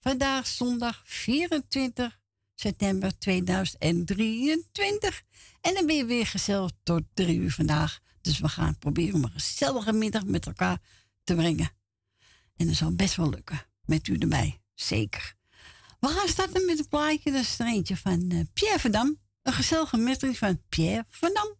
Vandaag zondag 24 september 2023. En dan ben je weer gezellig tot drie uur vandaag. Dus we gaan proberen om een gezellige middag met elkaar te brengen. En dat zal best wel lukken. Met u erbij. Zeker. We gaan starten met een plaatje. Dat is er eentje van uh, Pierre Verdam. Een gezellige middag van Pierre Verdam.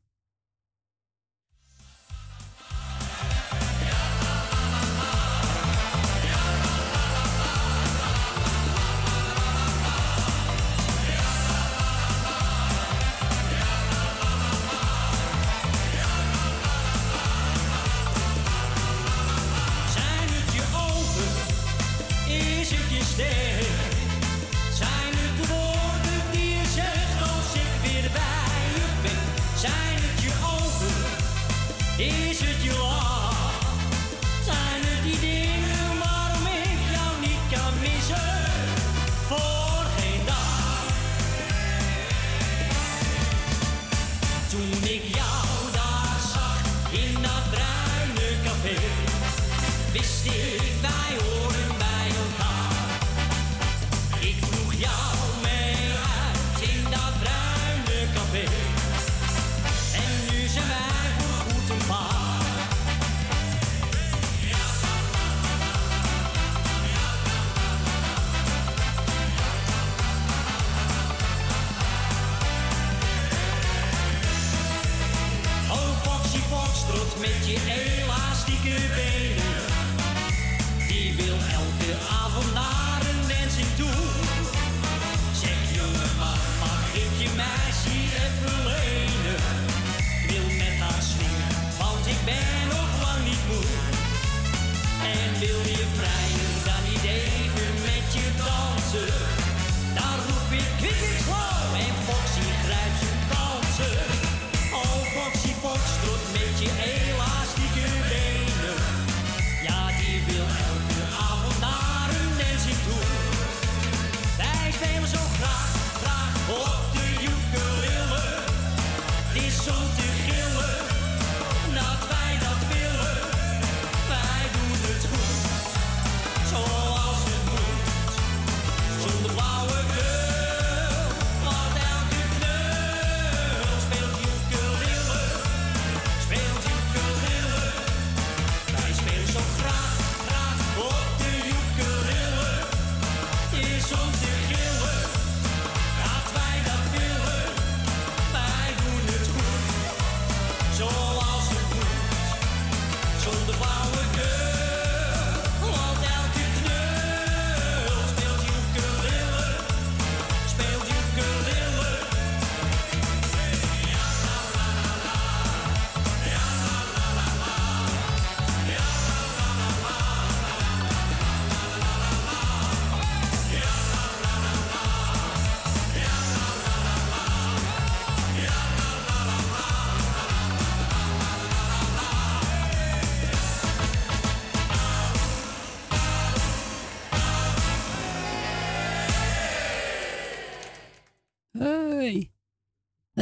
day.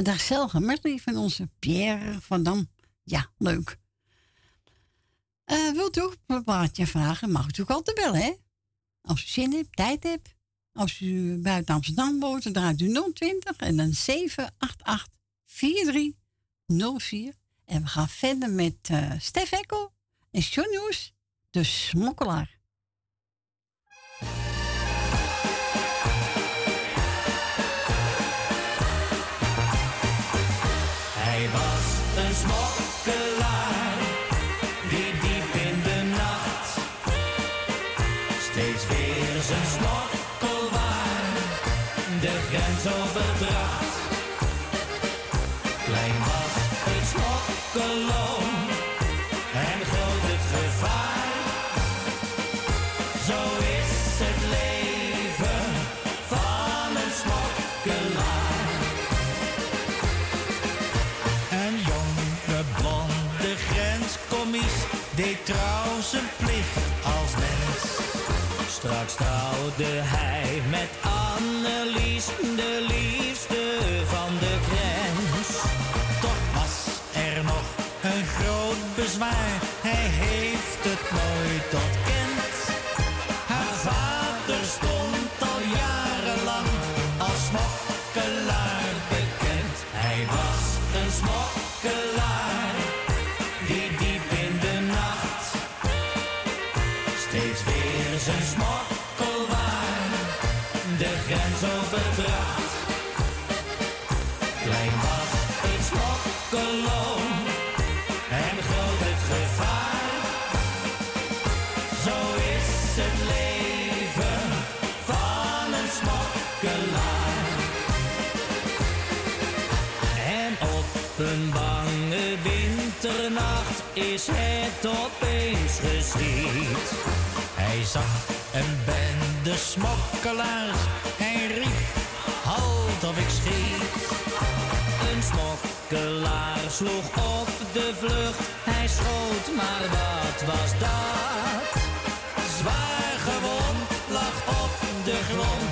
Dag zelf met van onze Pierre van Dam. Ja, leuk. Uh, wilt u een plaatje vragen? Mag u natuurlijk altijd bellen, hè? Als u zin hebt, tijd hebt. Als u buiten Amsterdam woont, dan draait u 020 en dan 788 4304. En we gaan verder met uh, Stef Ekkel en John de smokkelaar. Straks hij met Annelies, de liefste van de grens. Toch was er nog een groot bezwaar, hij heeft het nooit. Haar het opeens geschied. Hij zag een bende smokkelaars. Hij riep, halt of ik schiet. Een smokkelaar sloeg op de vlucht. Hij schoot, maar wat was dat? Zwaar gewond lag op de grond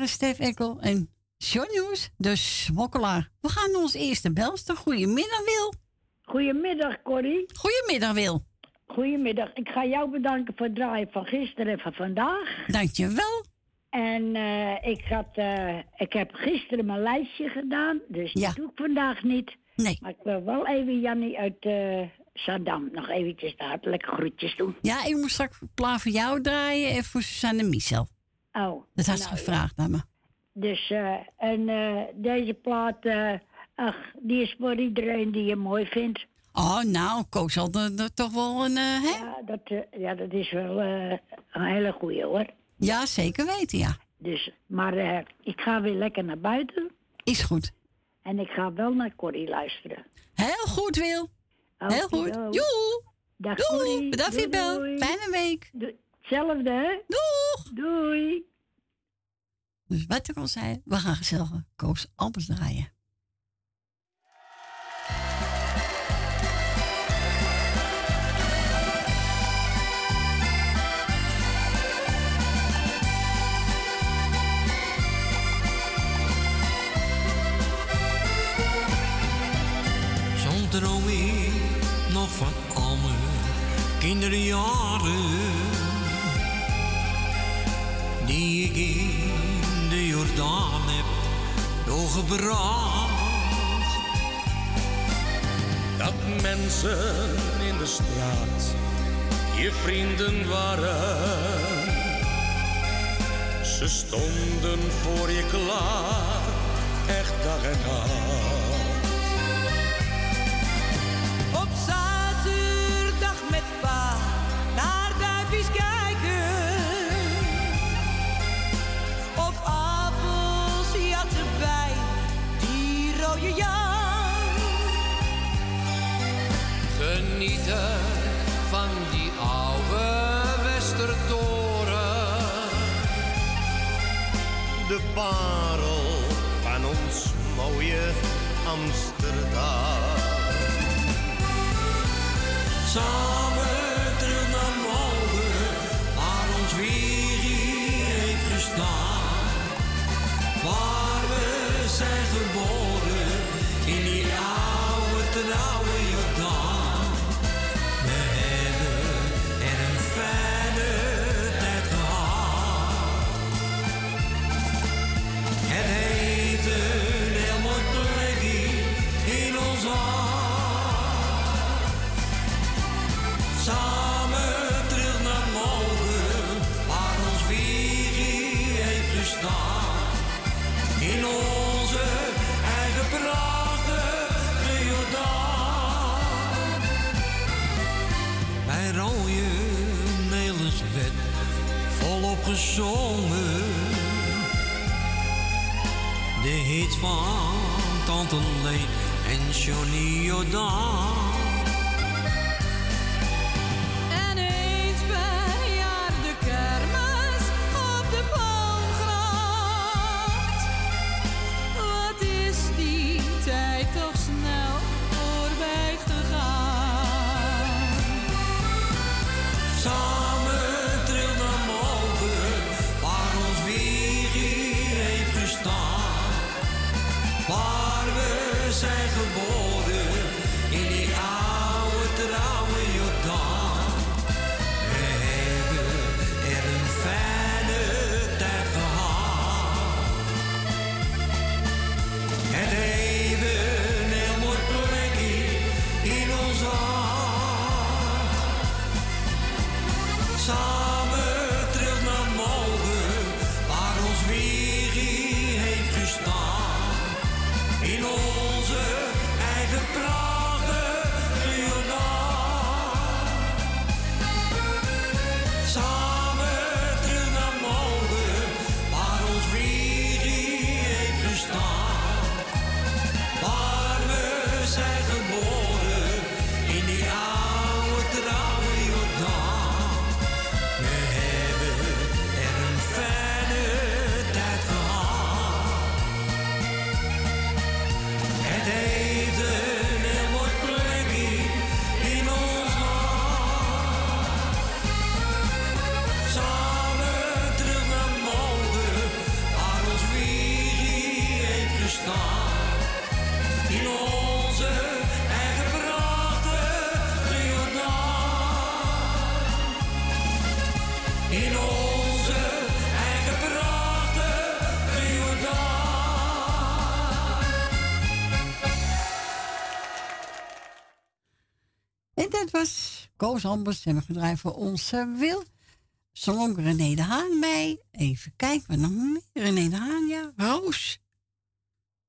waren Stef Ekkel en Hoes, de smokkelaar. We gaan naar ons eerste belster. Goedemiddag, Wil. Goedemiddag, Corrie. Goedemiddag, Wil. Goedemiddag. Ik ga jou bedanken voor het draaien van gisteren en van vandaag. Dankjewel. En eh, ik, had, eh, ik heb gisteren mijn lijstje gedaan, dus Ja. dat doe ik vandaag niet. Nee. Maar ik wil wel even Jannie uit eh Saddam nog eventjes de hartelijke groetjes doen. Ja, ik moet straks plaat voor jou draaien en voor Suzanne Michel. Oh, Dat had ze nou, gevraagd aan me. Dus, eh, en eh, deze plaat, eh, ach, die is voor iedereen die je mooi vindt. Oh, nou, Koos er, er toch wel een, hè? Ja, dat, ja, dat is wel een hele goeie hoor. Ja, zeker weten, ja. Dus, maar ik ga weer lekker naar buiten. Is goed. En ik ga wel naar Corrie luisteren. Heel goed, Wil. Heel goed. Joe. Dag Doei. Bedankt voor je Doei, bel. doei. Fijne week. Doei. Hetzelfde, hè? Doeg. Doei. Dus wat ik al zei, we gaan gezellig Koos Albers draaien. Droom ik nog van al mijn kinderjaren. Doorgebracht. Dat mensen in de straat je vrienden waren. Ze stonden voor je klaar, echt dag en nacht. Van die oude Westertoren. De parel van ons mooie Amsterdam. Samen gezongen. De hit van Tante Lee en Johnny O'Donnell. Koos Albers hebben gedraaid voor onze eh, wil. ook René de Haan bij. Even kijken, wat nog meer? René de Haan, ja. Roos.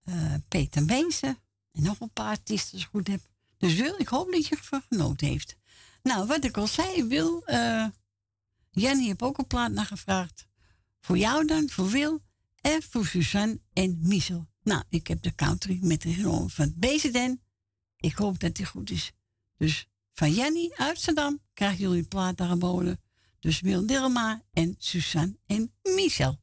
Eh, Peter Meense. En nog een paar artiesten, als ik goed heb. Dus Wil, ik hoop dat je ervan genoten heeft. Nou, wat ik al zei, Wil... Uh, Jenny heeft ook een plaat naar gevraagd. Voor jou dan, voor Wil en voor Suzanne en Michel. Nou, ik heb de country met de genomen van BZN. Ik hoop dat die goed is. Dus van Jenny uit krijgen jullie plaat aangeboden. Dus Wil Dilma en Suzanne en Michel.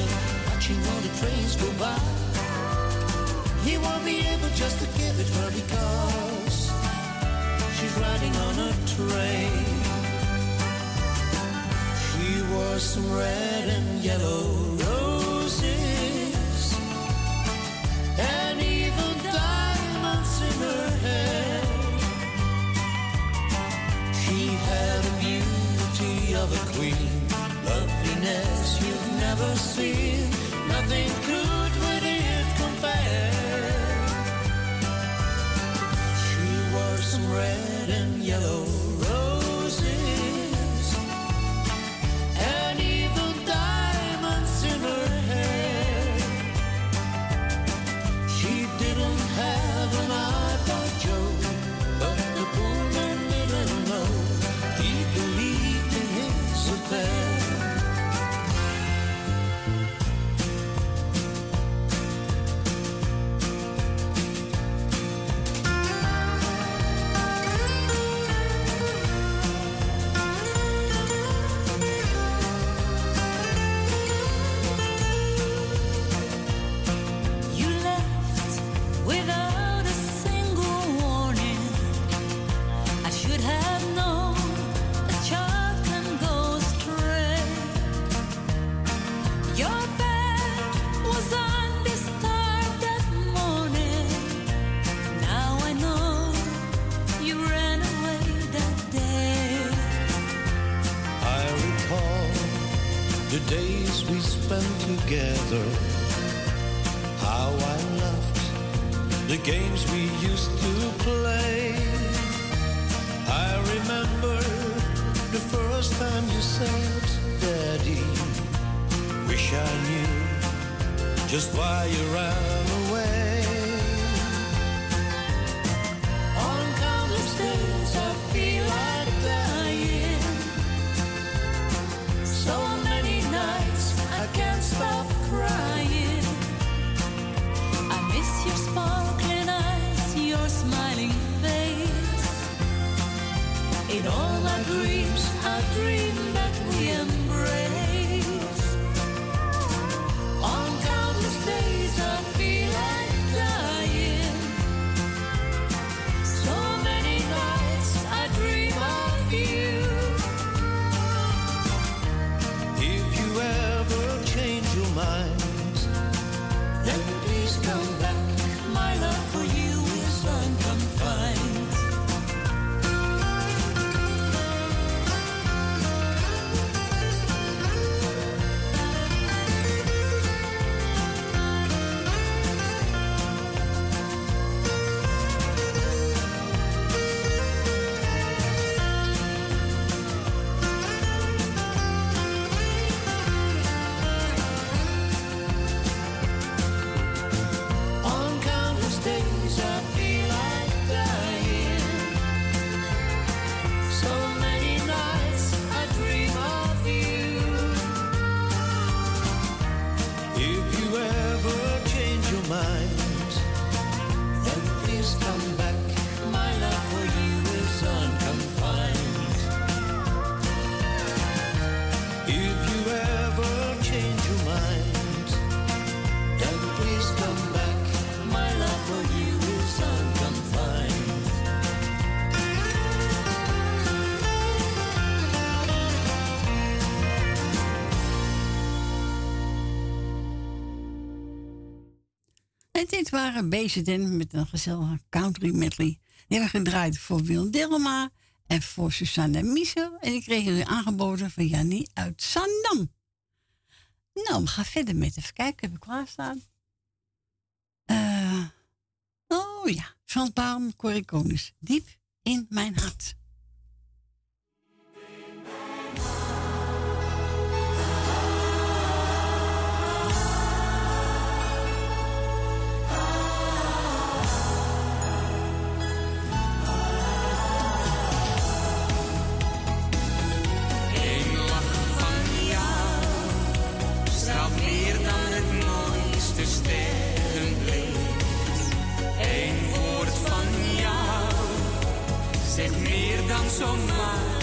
ocean, watching all the trains go by. He won't be able just to give it her because she's riding on a train. She wore some red and yellow roses and even diamonds in her hair. She had the beauty of a queen, loveliness never seen. Nothing could with it compare. She wore some red. waren bezig met een gezellige country medley. Die hebben gedraaid voor Wil Dilma en voor Susanne Miesel. En die kregen ze aangeboden van Jannie uit Zandam. Nou, we gaan verder met even kijken. Heb ik klaarstaan? Uh, oh ja, Frans Baum, Corrie Diep in mijn hart. so much.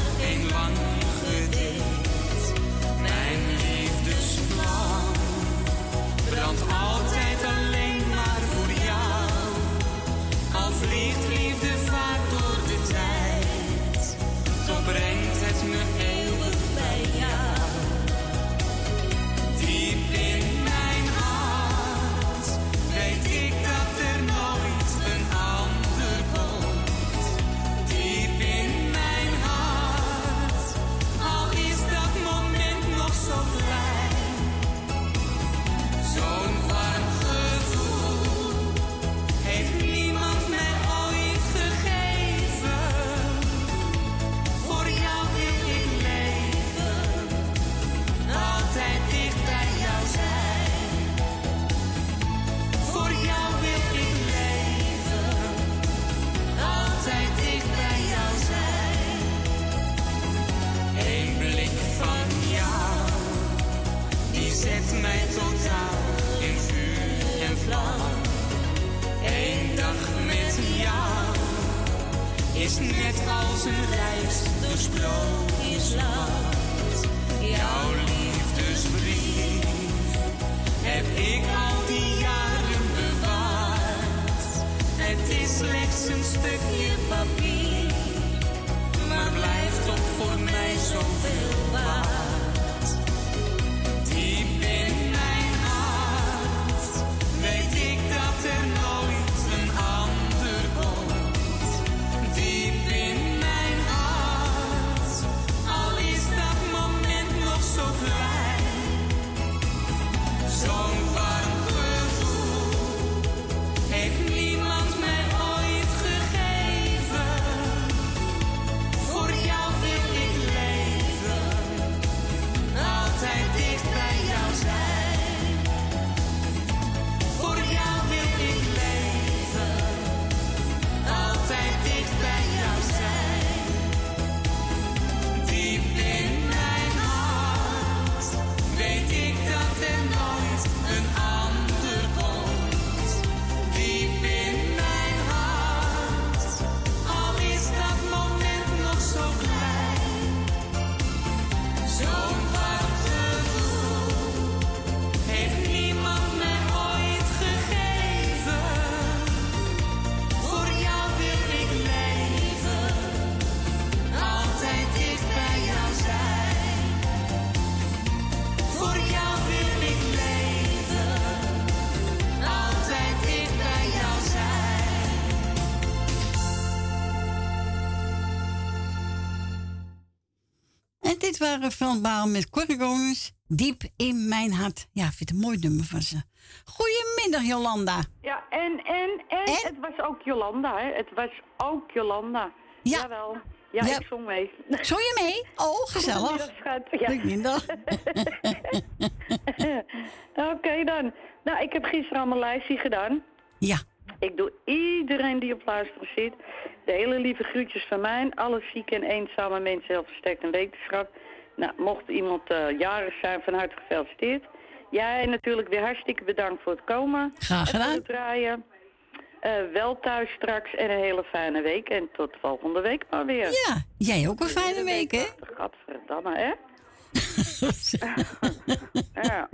En Baal met Corrie Konings, Diep in mijn hart. Ja, ik vind het een mooi nummer van ze. Goedemiddag, Jolanda. Ja, en, en, en, het was ook Jolanda, hè? Het was ook Jolanda. Ja. Jawel. Ja, Ja. ik zong mee. Zong je mee? Oh, gezellig. Goedemiddag, schat. Ja. Goedemiddag. Oké dan. Nou, ik heb gisteren al mijn lijstje gedaan. Ja. Ik doe iedereen die op luisteren zit. De hele lieve groetjes van mij. Alle zieke en eenzame mensen, heel versterkt en wetenschap. Nou, mocht iemand eh, jarig zijn, van harte gefeliciteerd. Jij natuurlijk weer hartstikke bedankt voor het komen. Graag En voor gedaan. het draaien. Eh, wel thuis straks en een hele fijne week. En tot volgende week maar weer. Ja, jij ook een fijne week, hè? Gadverdamme, hè? ja.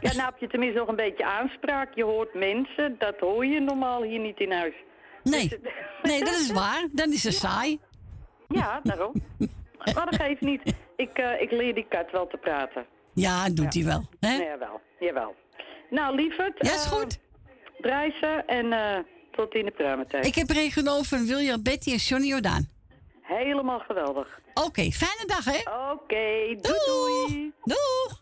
ja, nou heb je tenminste nog een beetje aanspraak. Je hoort mensen, dat hoor je normaal hier niet in huis. Nee, nee, dat is waar. Dan is het saai. Ja, daarom. maar dat geeft niet. Ik, eh, ik leer die kat wel te praten. Ja, doet hij wel. Hè? Nee, jawel, jawel. Nou, lieverd. Ja, is eh, goed. draai ze en eh, tot in de pruimentijd. Ik heb van William, Betty en Johnny Jordaan. Helemaal geweldig. Oké, fijne dag, hè? Oké, doei doei. Doeg!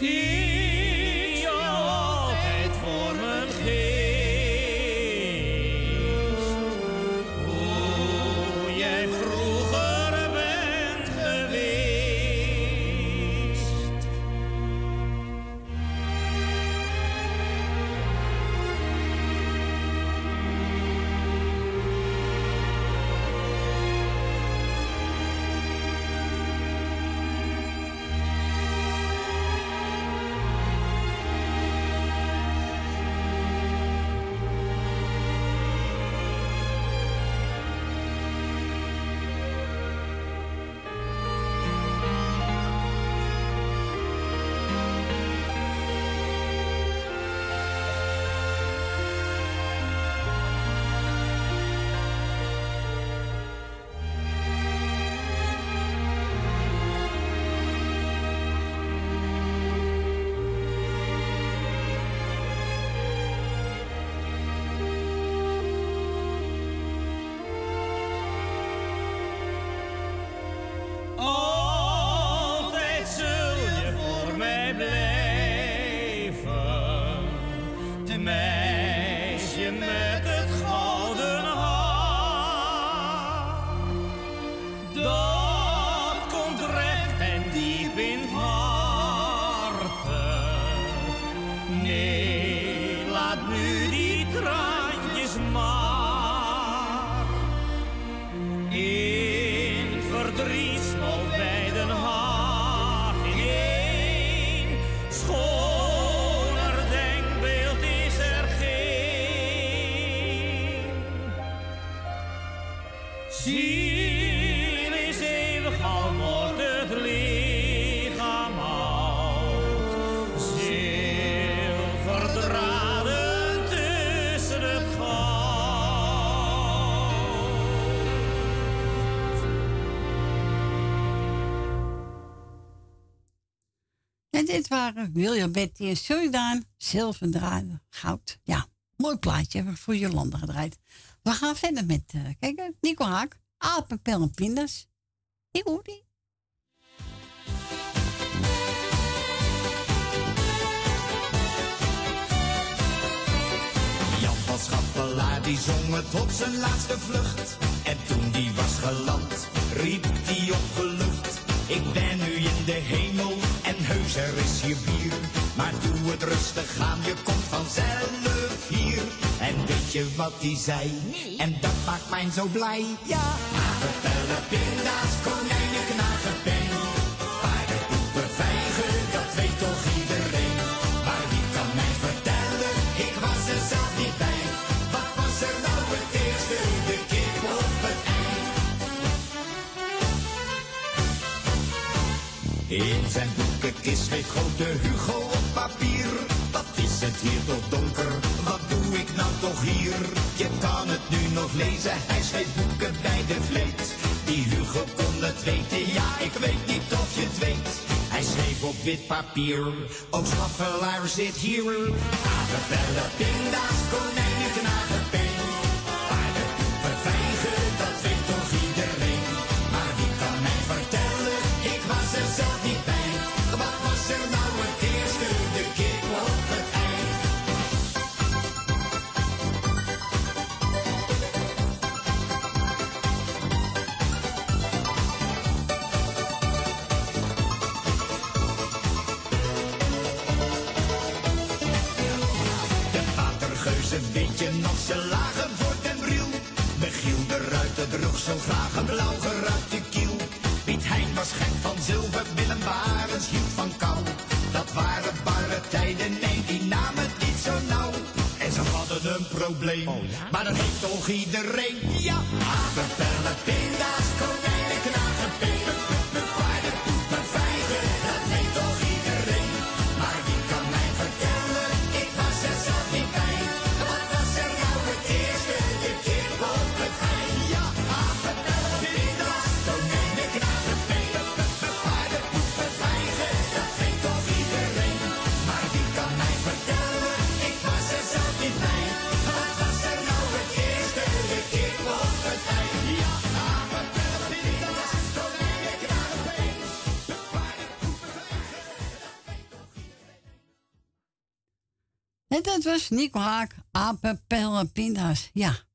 Sim. Dit waren William Betty en Suriname, zilverdraden, goud. Ja, mooi plaatje hebben we voor Jolanda gedraaid. We gaan verder met, eh kijk, Nico Haak, apenpel en pindas. Die hoort die. Jan van Schappelaar die zong het op zijn laatste vlucht. En toen die was geland, riep die opgelucht. Ik ben nu in de hemel heus er is hier bier. Maar doe het rustig aan, je komt vanzelf hier. En weet je wat die zei? En dat maakt mij zo blij. Ja, apenpellen, pinda's, konijnen, knagen, pen. Paarden, poepen, vijgen, dat weet toch iedereen. Maar wie kan mij vertellen, ik was er zelf niet bij. Wat was er nou het eerste, de kip of het ei? In zijn boekenkist schreef grote Hugo op papier. Wat is het hier toch donker, wat doe ik nou toch hier? Je kan het nu nog lezen, hij schreef boeken bij de vleet. Die Hugo kon het weten, ja ik weet niet of je het weet. Hij schreef op wit papier, ook schaffelaar zit hier. Apenbellen, pinda's, konijnen, knagen, zo graag een blauw geruite kiel. Piet Hein was gek van zilver, Willem Barens hield van kou. Dat waren barre tijden, nee, die namen het niet zo nauw. En ze hadden een probleem, maar dat heeft toch iedereen. Ja, apenpellen, pinda's, konijnen, En dat was Nico Haak, apenpel en pinda's. Ja,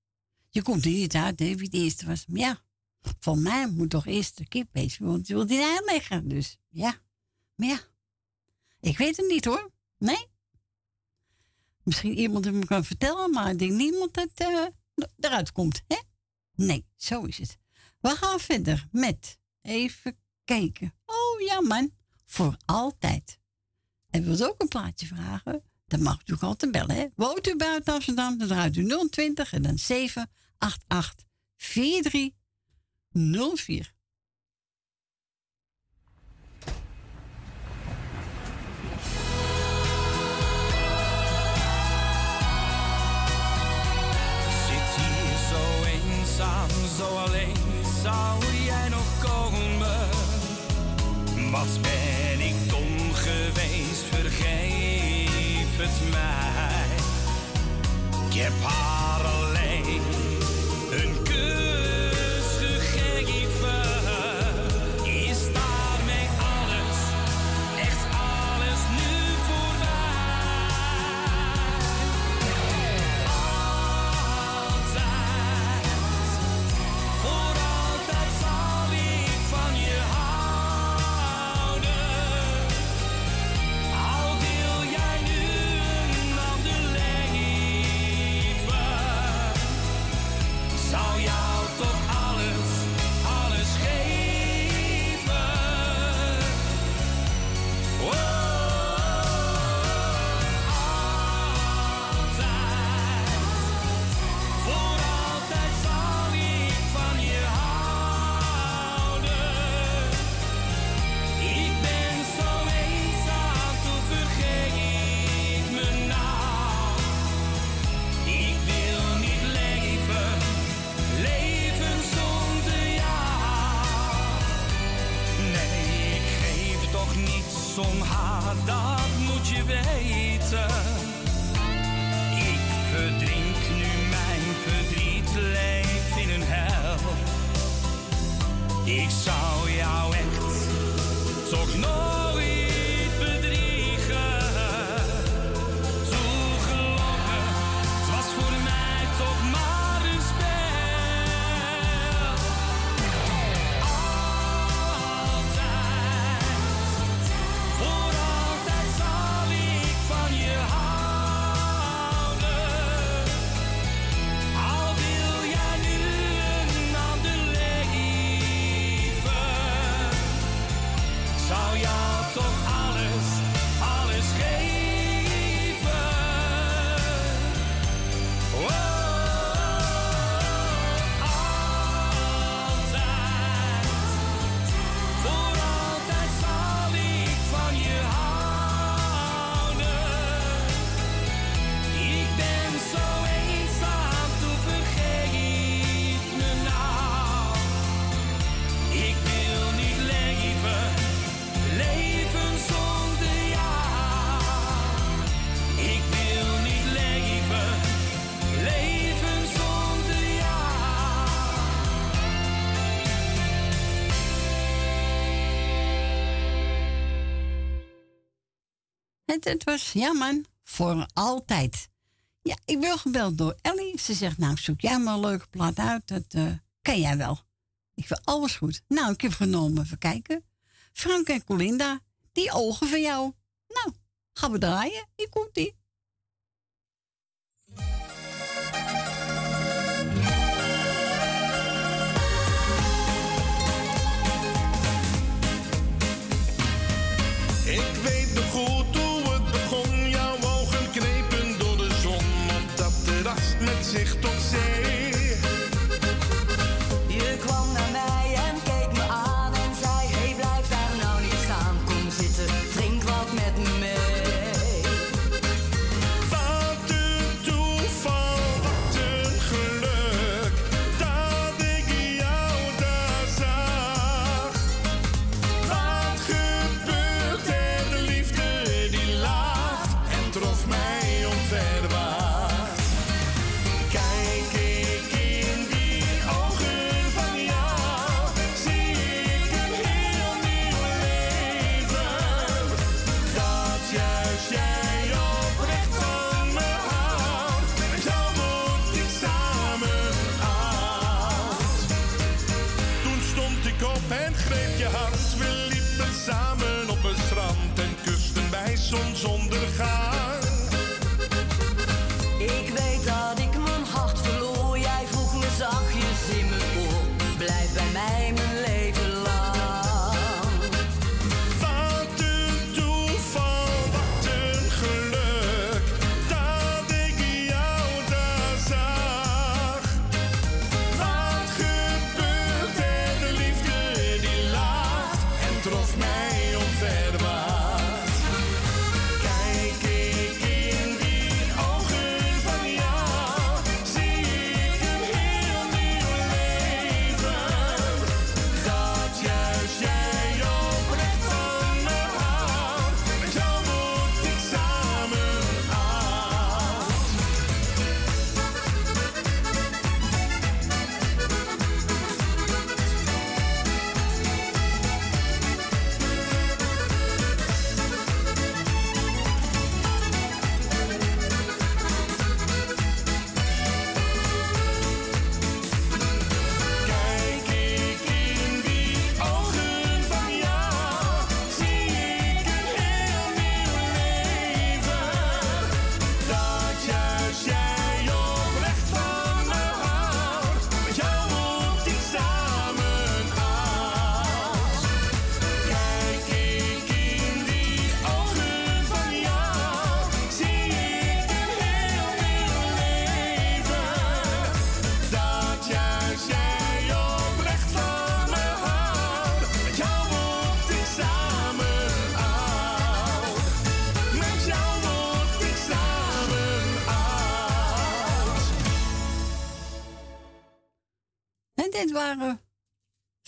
je komt er niet uit, hè, wie de eerste was. Ja, voor mij moet toch eerst de kip wezen, want je wil die uitleggen. Dus ja, maar ja, ik weet het niet hoor. Nee. Misschien iemand het me kan vertellen, maar ik denk niemand dat eh, eruit komt, hè? Nee, zo is het. We gaan verder met, even kijken. Oh ja man, voor altijd. En wilt u ook een plaatje vragen? Dan mag u natuurlijk altijd bellen. Hè? Woont u buiten Amsterdam? Dan draait u 020 en dan 788 4304. Zit hier zo eenzaam, zo alleen, zou jij nog komen? Wat ben vergeef het mij. Ik het was, ja man, voor altijd. Ja, ik wil gebeld door Ellie. Ze zegt, nou, zoek jij maar een leuke plaat uit. Dat uh, ken jij wel. Ik wil alles goed. Nou, ik heb genomen, even kijken. Frank en Colinda, die ogen van jou. Nou, gaan we draaien. Hier komt die.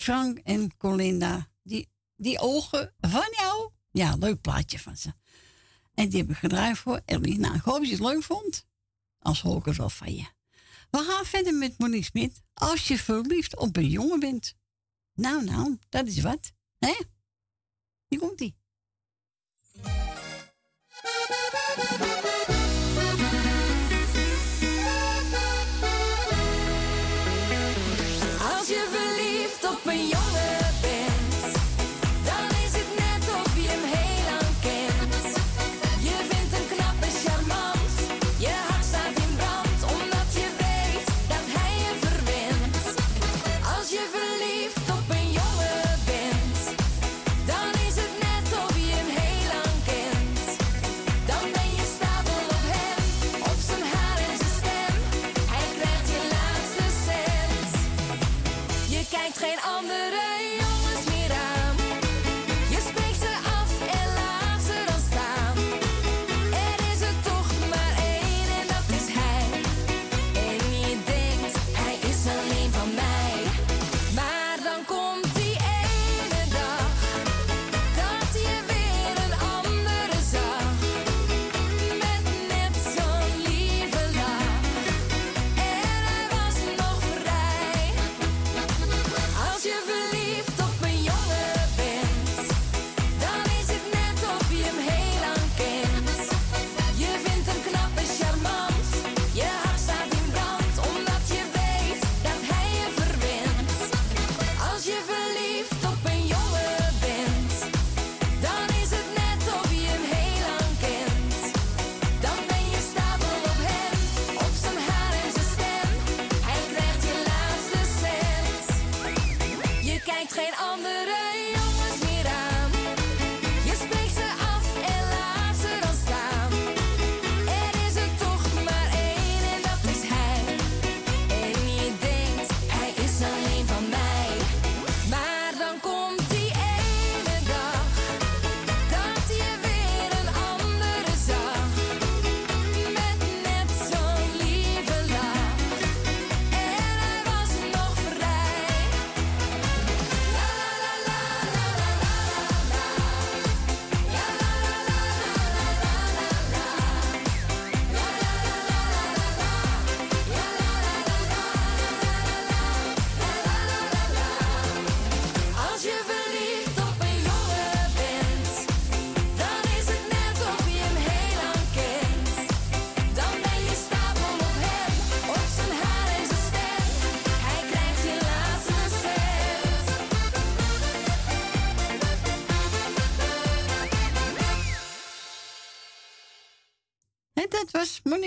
Frank en Colinda. Die, die ogen van jou. Ja, leuk plaatje van ze. En die hebben gedraaid voor Ellie. Nou, ik hoop je het leuk vond. Als hoor wel van je. We gaan verder met Monique Smit. Als je verliefd op een jongen bent. Nou, nou, dat is wat. Hè? Hier komt-ie.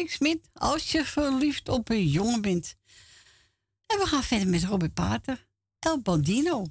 niks als je verliefd op een jongen bent. En we gaan verder met Robert Pater, El Bandino.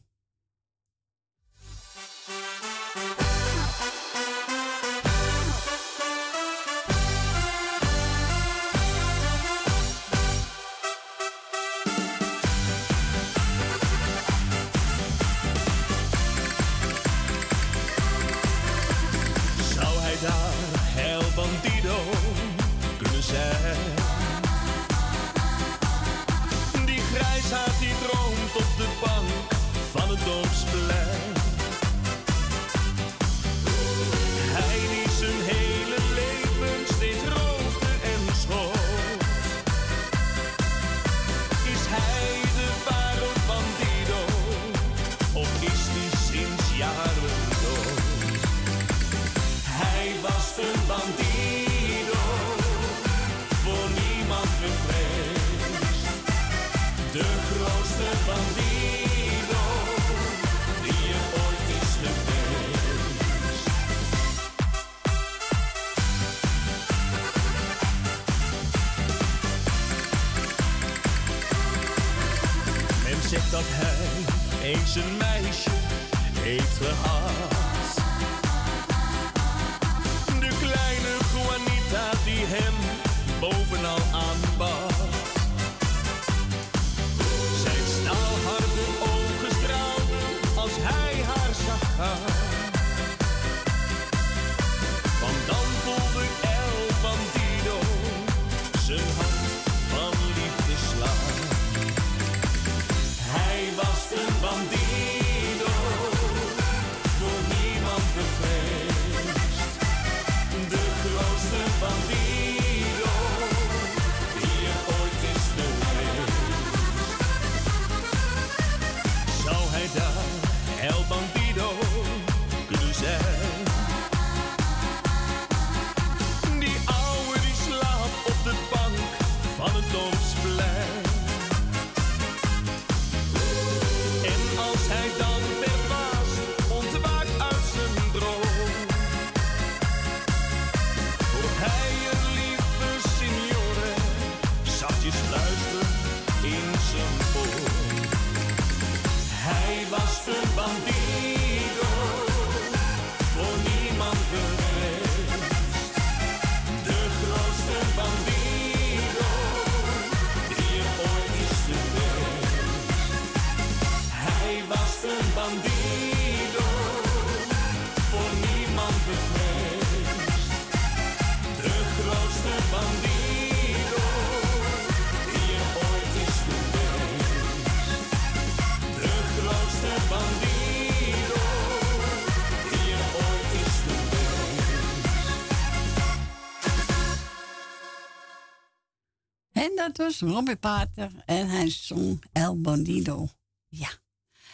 was Pater en hij zong El Bandido. Ja.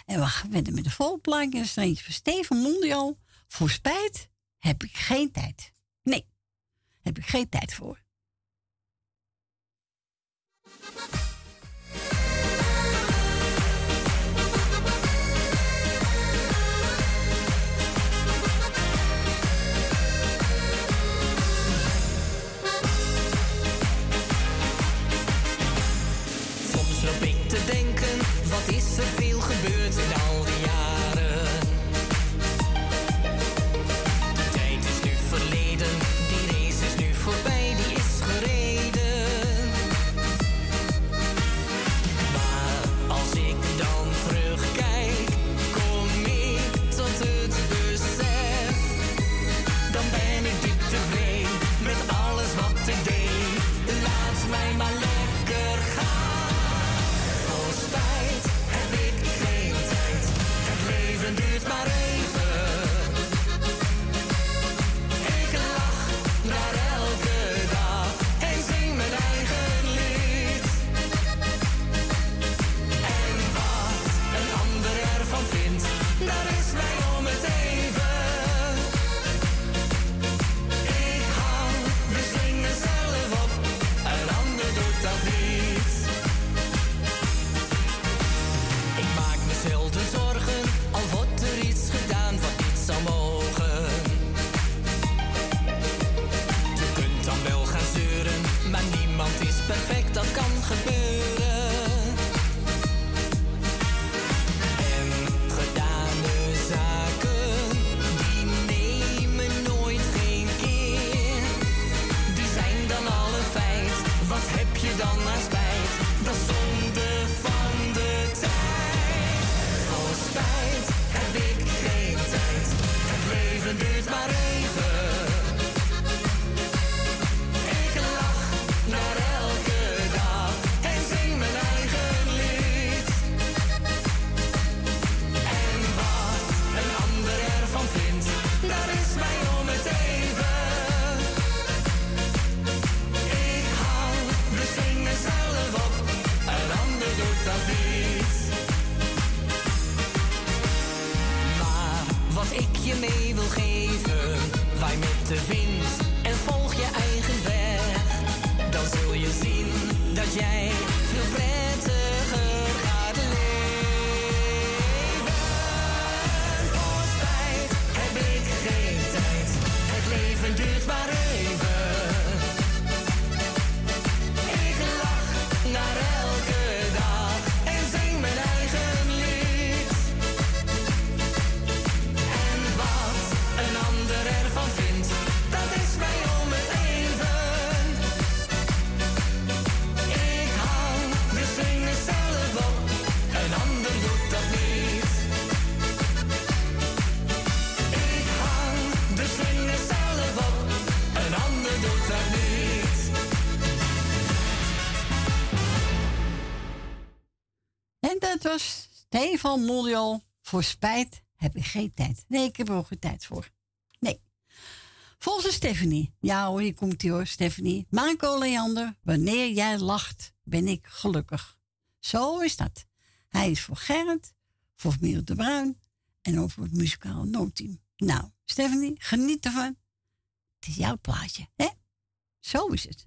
En we gaan verder met de volplaatje. Dat is er van Steven Mondial. Voor spijt heb ik geen tijd. Nee, heb ik geen tijd voor. van Mondial. Voor spijt heb ik geen tijd. Nee, ik heb er ook geen tijd voor. Nee. Volgens Stephanie. Ja hier komt ie hoor, Stephanie. Marco Leander, wanneer jij lacht, ben ik gelukkig. Zo is dat. Hij is voor Gerrit, voor Miel de Bruin en ook voor het muzikaal noodteam. Nou, Stephanie, geniet ervan. Het is jouw plaatje, hè? Zo is het.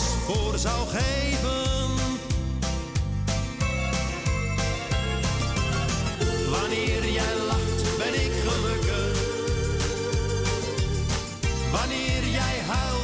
Voor zou geven. Wanneer jij lacht, ben ik gelukkig. Wanneer jij huilt,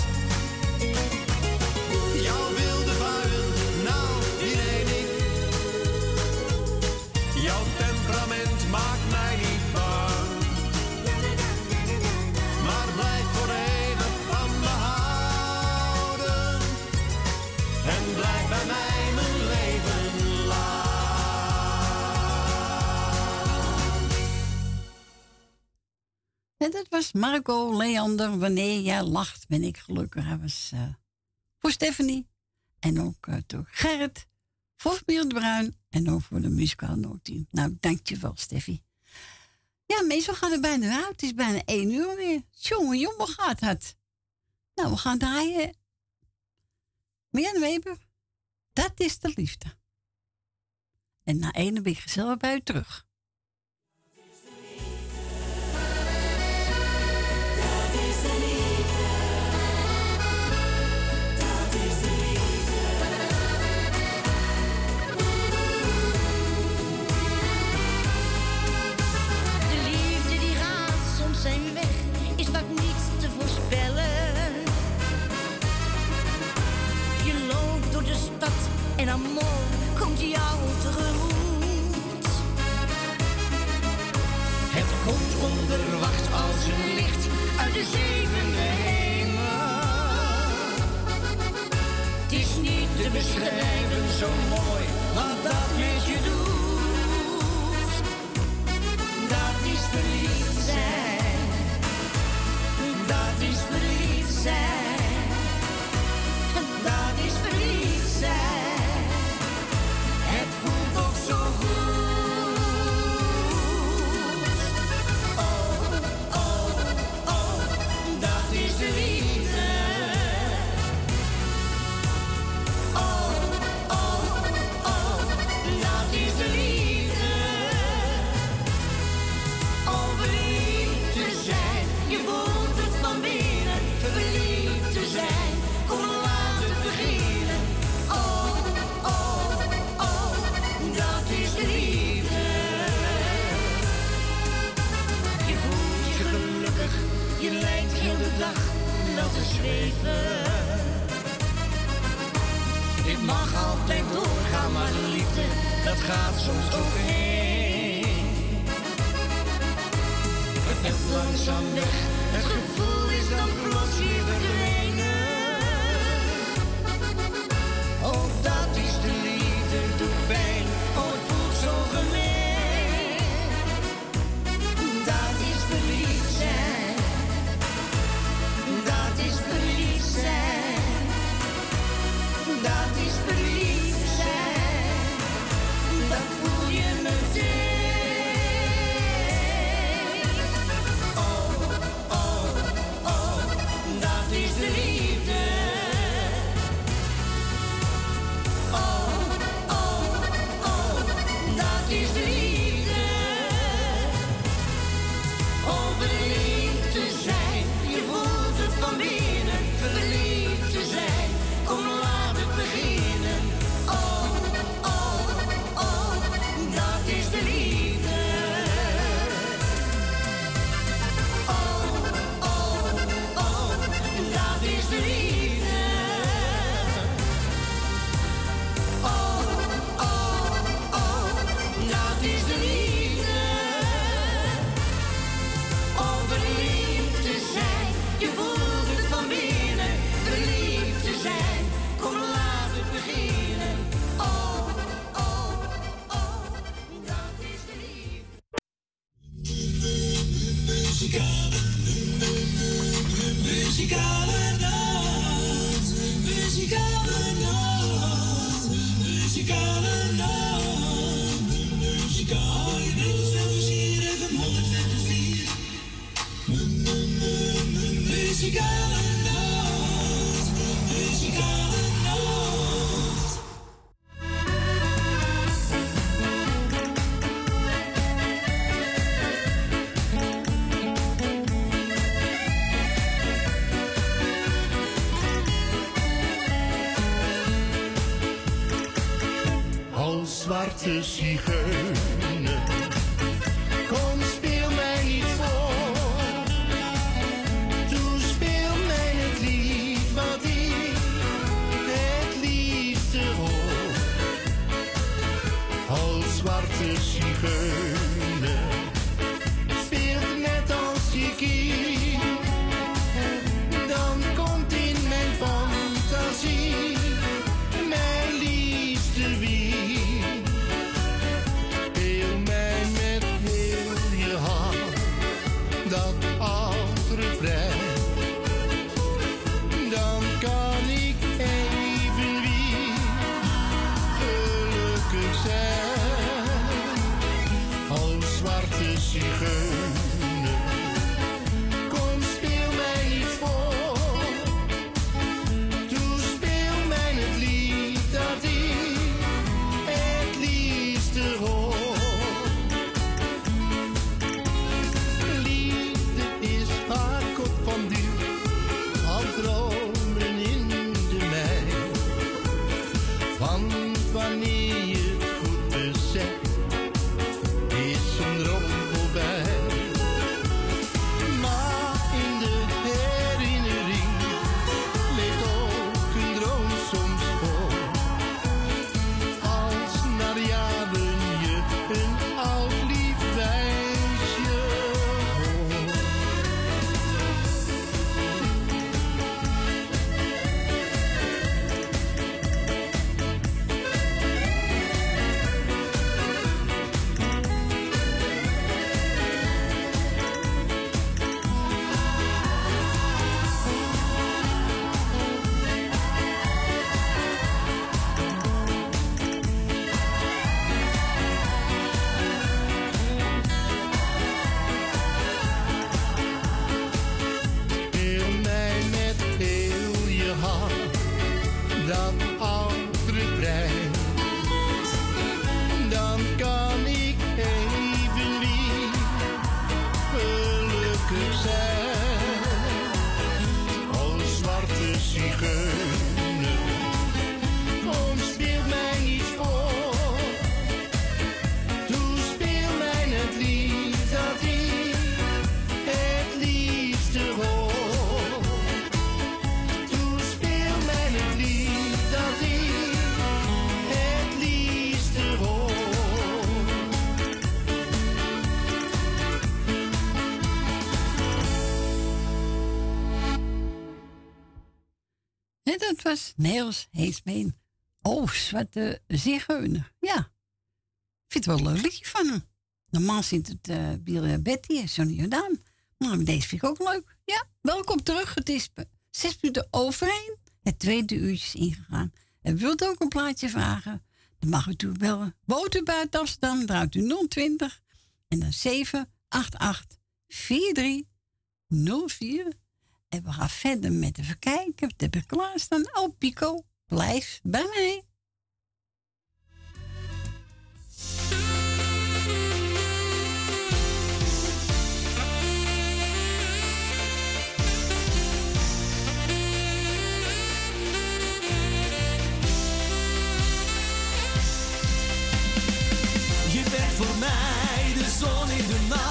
En dat was Marco Leander. Wanneer jij lacht, ben ik gelukkig. Hij was eh, voor Stephanie. En ook eh, door Gerrit. Voor de Bruin. En ook voor de muzikaal noodteam. Nou, dankjewel, Steffi. Ja, meestal gaan we bijna uit. Het is bijna één uur weer. Jongen, jongen, gaat het. Nou, we gaan draaien. Mirjam Weber. Dat is de liefde. En na één ben ik gezellig bij u terug. En amor komt jou tegemoet. Het komt onverwacht als een licht uit de zevende hemel. Het is niet te beschrijven zo mooi wat dat met leven. Dit mag altijd doorgaan, maar liefde, dat gaat soms ook heen. Het is langzaam weg, het gevoel is dan plots weer verdwenen. Nels Heesbeen. Oh, zwarte zigeuner. Ja. Ik vind het wel een leuk liedje van hem. Normaal zit het uh, Bill Betty en Sonny Jordaan. Maar deze vind ik ook leuk. Ja, welkom terug. Het is zes minuten overheen. Het tweede uurtje is ingegaan. En wilt ook een plaatje vragen? Dan mag u natuurlijk bellen. Woont buiten Amsterdam, draait u 020 en dan 788 4304. En we gaan verder met even kijken. Wat heb ik klaarstaan? Oh, Pico, blijf bij mij. Je bent voor mij de zon in de nacht.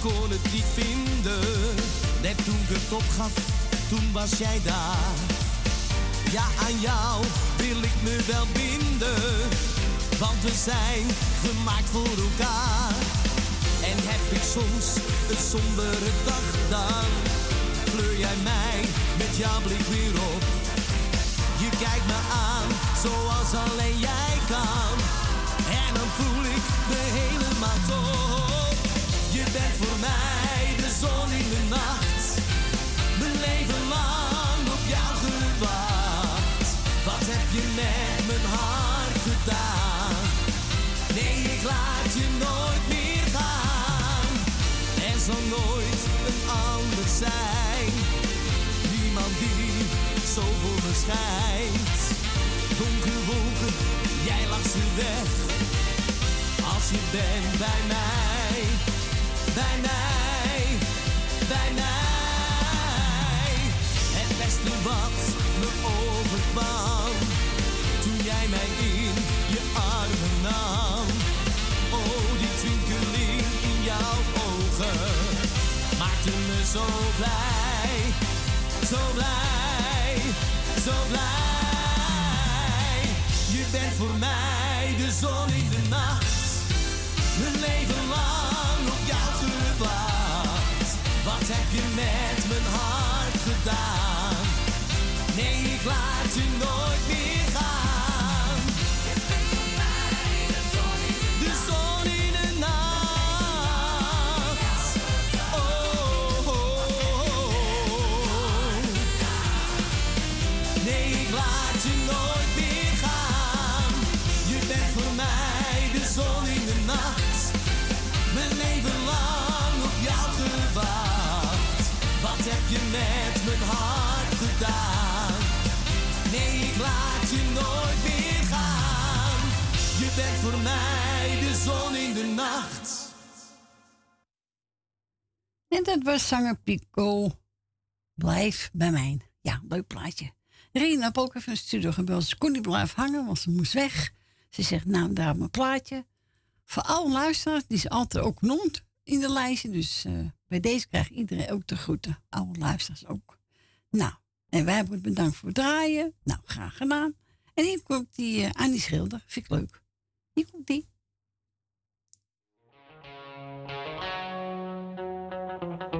Kon het niet vinden. Net toen ik het opgaf, toen was jij daar. Ja, aan jou wil ik me wel binden. Want we zijn gemaakt voor elkaar. En heb ik soms een sombere dag, dan kleur jij mij met jouw blik weer op. Je kijkt me aan zoals alleen jij kan. Niemand die zo voor me schijnt. Wolken, jij lacht ze weg. Als je bent bij mij, bij mij, bij mij. Het beste wat me overkwam. Maakte me zo blij, zo blij, zo blij. Je bent voor mij de zon in de nacht. En dat was zanger Pico. Blijf bij mij. Ja, leuk plaatje. Rien heb ook even een studio gebeld. Ze kon niet blijven hangen, want ze moest weg. Ze zegt, nou, daar mijn plaatje. Voor alle luisteraars, die ze altijd ook noemt in de lijstje. Dus eh, bij deze krijgt iedereen ook de groeten. Alle luisteraars ook. Nou, en wij hebben bedankt voor het draaien. Nou, graag gedaan. En hier komt die uh, Annie Schilder. Vind ik leuk. Hier komt die. Thank you.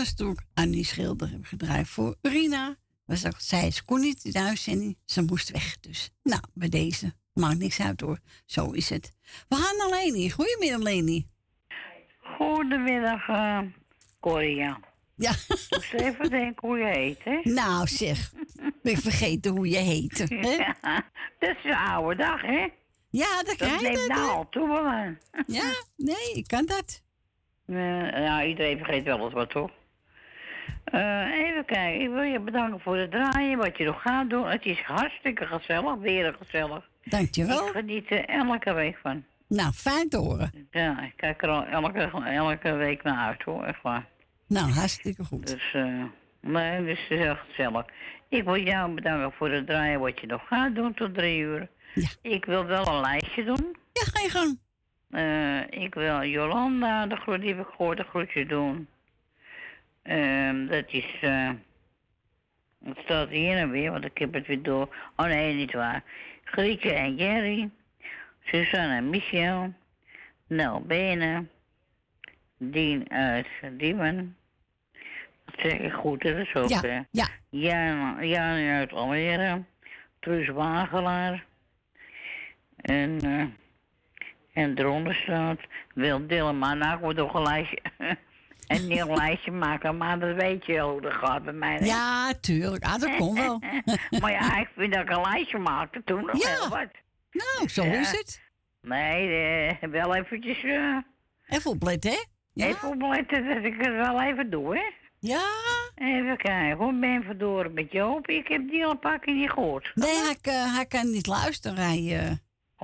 Dat was toen Annie Schilder heb gedraaid voor Rina. Was ook, zij ze kon niet in de uitzending, ze moest weg. Dus nou, bij deze maakt niks uit hoor. Zo is het. We gaan naar Leni. Goedemiddag Leni. Goedemiddag, Corrie. Ja. Moest even denken hoe je heet, hè? Nou zeg, ben ik vergeten hoe je heet. Hè? Ja, dat is een oude dag, hè? Ja, dat Dat krijg je neemt dat, nou al toe, man. Ja, nee, ik kan dat. Eh, nou, iedereen vergeet wel eens wat, toch? Eh, even kijken, ik wil je bedanken voor het draaien, wat je nog gaat doen. Het is hartstikke gezellig, weer gezellig. Dankjewel. Ik geniet er elke week van. Nou, fijn te horen. Ja, ik kijk er al elke, elke week naar uit, hoor, echt waar. Nou, hartstikke goed. Dus, eh, nee, dus het is heel gezellig. Ik wil jou bedanken voor het draaien wat je nog gaat doen tot drie uur. Ik wil wel een lijstje doen. Ja, ga je gang. Eh, ik wil Jolanda, de groet die ik gehoord, de groetje doen. Ehm, dat is, eh, wat staat hier nou weer, want ik heb het weer door. Oh nee, niet waar. Grietje en Jerry, Suzanne en Michel, Nel Benen, Dien uit Diemen. Dat zeg ik goed, hè? dat is ook, Ja, eh, ja. Jan, Jan uit Almere, Truus Wagelaar. En, eh, en eronder staat, wil Dillema, nou ik moet nog een lijstje, een nieuw lijstje maken, maar dat weet je hoe dat gaat bij mij. Ja, tuurlijk. Ah, dat komt wel. maar ja, ik vind dat ik een lijstje maakte toen nog Ja. heel wat. Nou, zo Ja. is het. Nee, eh, wel eventjes, eh, Even opletten, hè? Ja. even opletten dat ik het wel even doe, hè? Ja. Even kijken, hoe ben je verdoren met Joop? Ik heb die al een paar keer niet gehoord. Nee, hij, kan- hij kan niet luisteren. Hij, eh,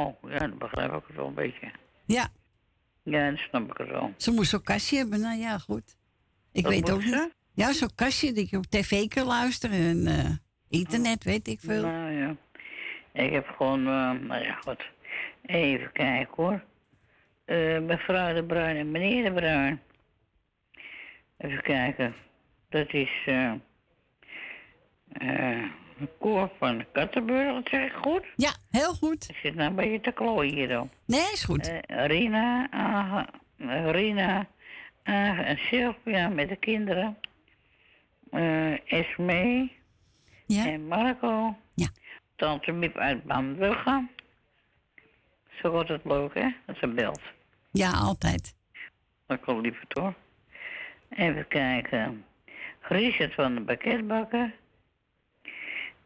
Oh, ja, dan begrijp ik het wel een beetje. ja, Ja, dat snap ik wel. ze moest zo'n kastje hebben. Nou ja, goed. Ik weet ook ze? niet. Ja, zo'n kastje dat je op tv kan luisteren en eh, internet, weet ik veel. Nou ja, ik heb gewoon, eh, nou ja, goed. Even kijken hoor. Eh, mevrouw de Bruin en meneer de Bruin. Even kijken. Dat is eh koor van Kattenburg, dat zeg ik goed? Ja, heel goed. Ik zit nou een beetje te klooien hier dan. Nee, is goed. Eh, Rina, eh, Rina, en Sylvia met de kinderen. Esme en Marco. Ja. Tante Miep uit Bambrugge. Zo wordt het leuk, hè? Dat ze belt. Ja, altijd. Dat komt lief hoor. Even kijken. Richard van de Pakketbakker.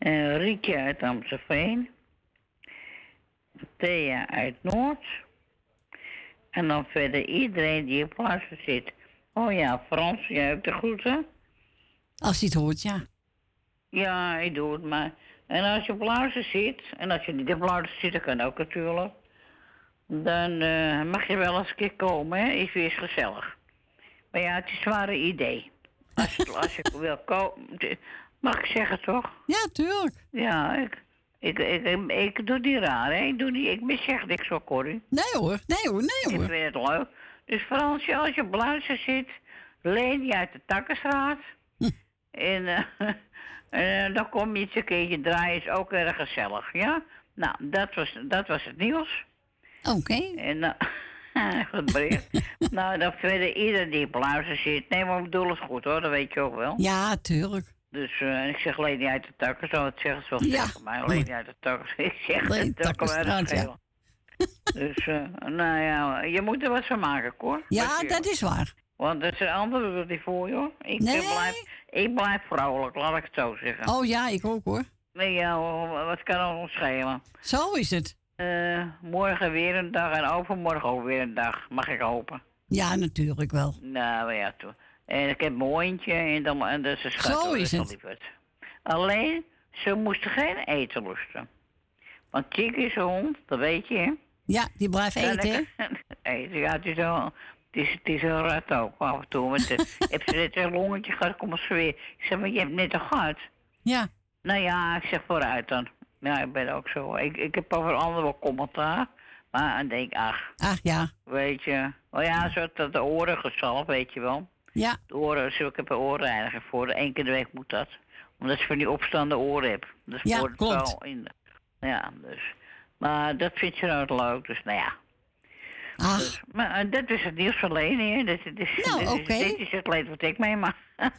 En Rietje uit Amstelveen. Thea uit Noord. En dan verder iedereen die op plaatsen zit. Oh ja, Frans, jij ook de groeten? Als hij het hoort, ja. Ja, ik doe het maar. En als je op luister zit, en als je niet op luister zit, dat kan ook natuurlijk. Dan eh, mag je wel eens een keer komen, hè? Is weer eens gezellig. Maar ja, het is een zware idee. Als, je- als je wil komen. Mag ik zeggen toch? Ja, tuurlijk. Ja, ik, ik, ik, ik, ik doe die raar, hè? Ik, doe die, ik zeg niks zo, Corrie. Nee hoor, nee hoor, nee hoor. Ik vind het leuk. Dus Fransje, als je luister zit, leen je uit de Takkenstraat. En, eh, en, eh, dan kom je eens een keertje draaien, is ook erg gezellig, ja? Nou, dat was, dat was het nieuws. Oké. En nou, goed bericht. nou, dan verder ieder die op luister zit. Nee, maar ik bedoel het goed hoor, dat weet je ook wel. Ja, tuurlijk. Dus eh, ik zeg Leni uit de takken, zo het zeggen ze wel Ja. tegen mij. Leni uit de takken. Ik zeg het dat kan mij ja. Dus, eh, nou ja, je moet er wat van maken, hoor. Ja, dat is waar. Want er zijn anderen niet voor, joh. Ik, Nee. blijf, ik blijf vrolijk, laat ik het zo zeggen. Oh ja, ik ook hoor. Nee, ja, wat kan ons schelen? Zo is het. Eh, morgen weer een dag en overmorgen ook weer een dag, mag ik hopen. Ja, natuurlijk wel. Nou ja, toe. En ik heb mijn hondje en, dan, en dat is een schat. Zo is het. Alleen, ze moesten geen eten lusten. Want Chick is een hond, dat weet je, hè? Ja, die blijft eten, eten, ja, het is. Het is, het is een rat ook, af en toe. Want, eh, heb ze net een longetje gehad, kom eens weer. Ik zeg, maar je hebt net een gehad. Ja. Nou ja, ik zeg vooruit dan. Ja, ik ben ook zo. Ik, ik heb over anderen wel commentaar. Maar dan denk ik, ach, Ach ja. weet je. Oh ja, zo dat de oren gezalfd, weet je wel. Ja. De oren, ik heb een oorreiniger voor. Eén keer de week moet dat. Omdat ze van die opstaande oren heb. Dus Ja, voor het klopt. wel in de- Ja, dus. Maar dat vindt ze nou leuk, dus nou ja. Dus, maar eh, dat is het nieuws van Leni. Dit, dit, is, Nou, dit, oké. is, dit is het leed wat ik meemaak.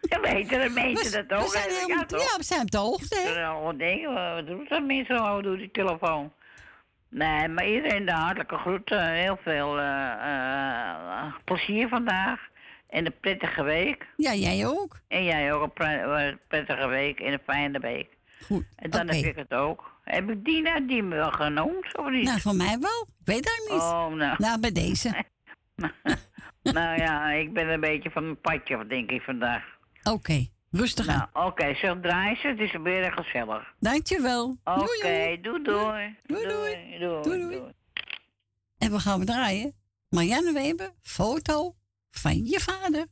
We weten mensen dat ook. we zijn toch? ja, we zijn op de hoogte, hè. Al wat dingen, wat doen dat mensen al door die telefoon? Nee, maar iedereen de hartelijke groeten. Heel veel eh, eh, plezier vandaag. En een prettige week. Ja, jij ook. En jij ook een pre- eh, prettige week en een fijne week. Goed. En dan heb ik het ook. Heb ik Dina die me wel genoemd, of niet? Nou, van mij wel. Ik weet dat niet. Oh, nou. Nou, bij deze. nou ja, ik ben een beetje van mijn padje, denk ik, vandaag. Oké, rustig aan. Nou, oké, zeg draai ze. Het is weer gezellig. Dankjewel. Oké, doei doei. Doei doei. Doei doei. En we gaan we draaien. Marianne Weber, foto van je vader.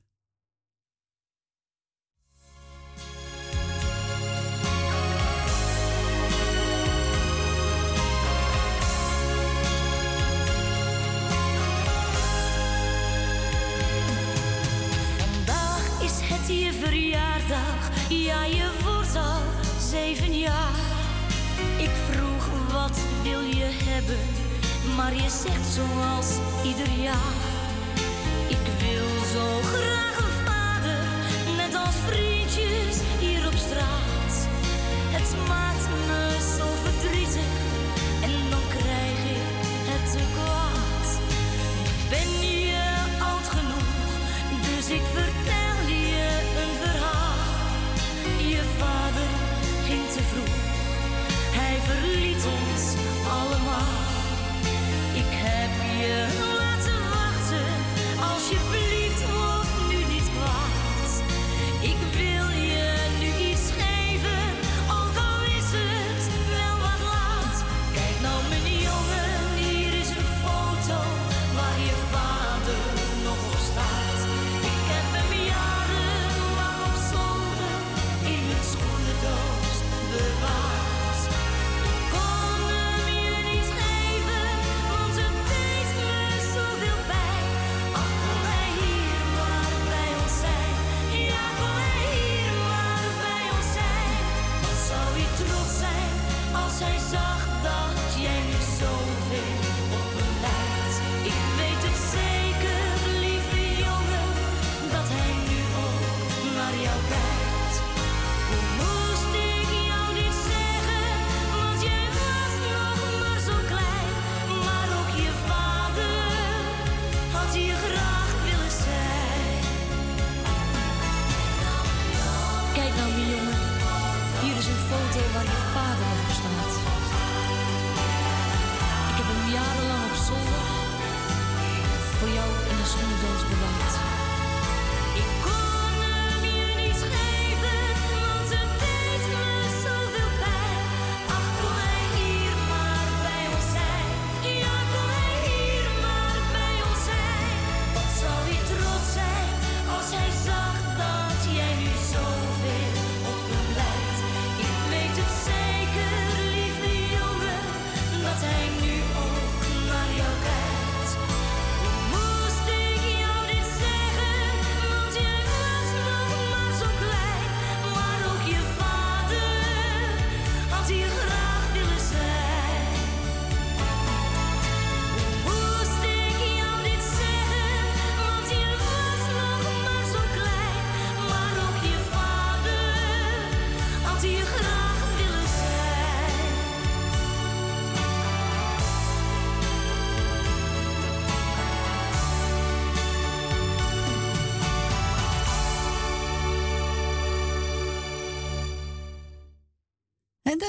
Ja je wordt al zeven jaar. Ik vroeg wat wil je hebben, maar je zegt zoals ieder jaar. Ik wil zo graag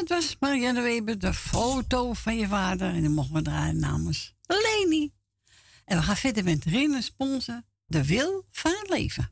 dat was Marianne Weber, de foto van je vader. En die mochten we draaien namens Leni. En we gaan verder met Rinne Sponsen, de wil van het leven.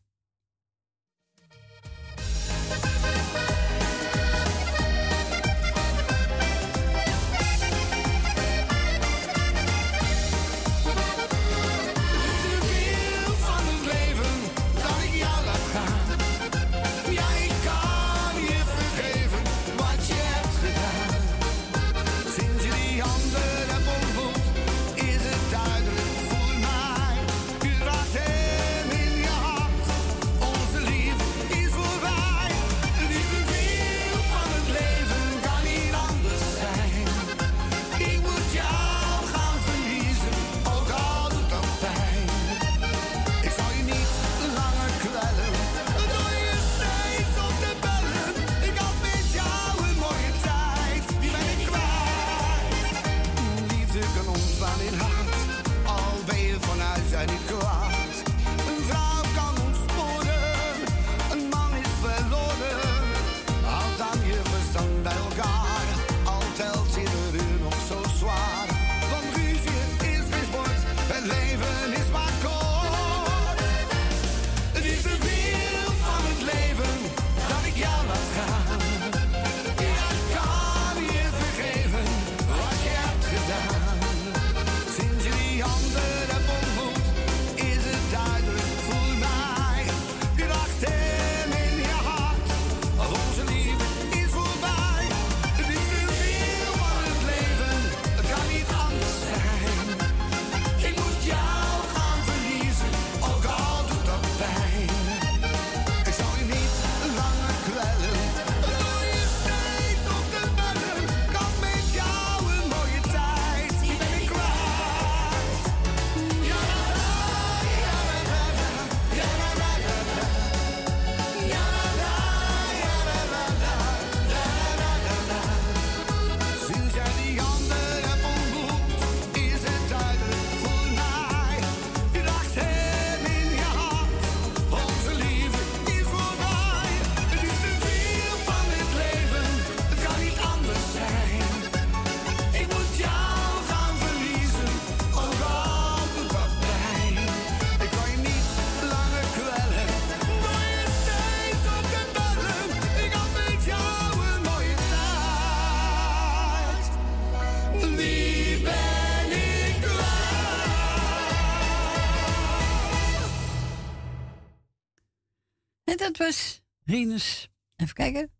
Even kijken.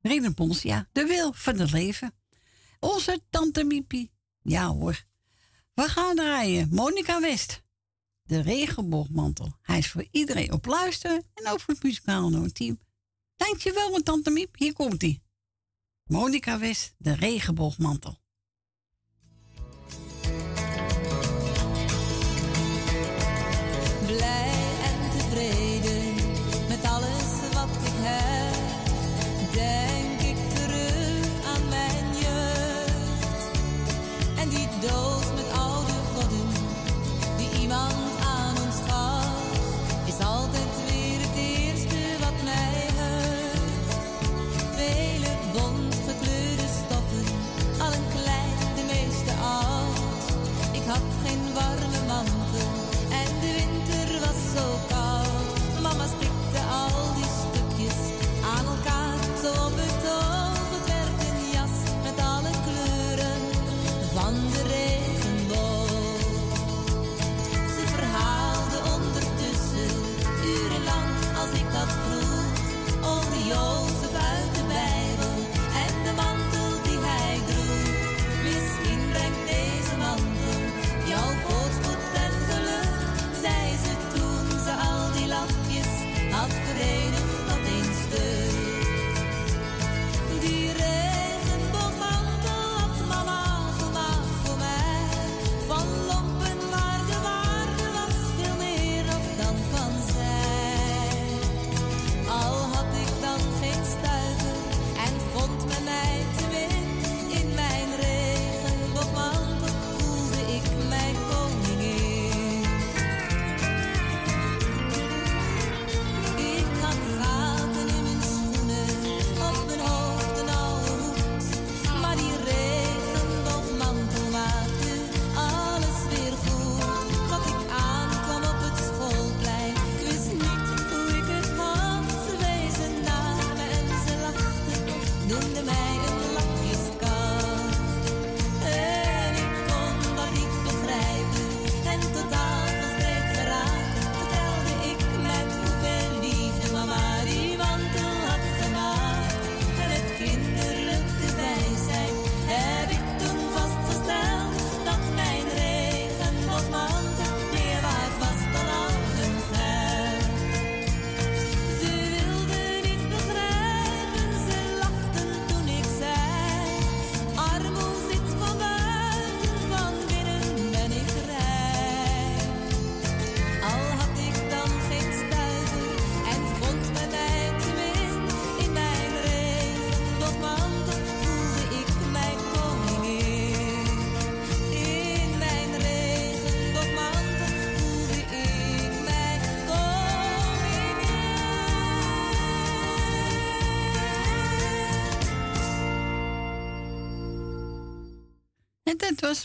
Rinus Pons, ja. De wil van het leven. Onze tante Miepie. Ja hoor. We gaan draaien. Monica West. De regenboogmantel. Hij is voor iedereen op luisteren en ook voor het muzikale team. Dankjewel, mijn tante Miep. Hier komt hij. Monica West, de regenboogmantel.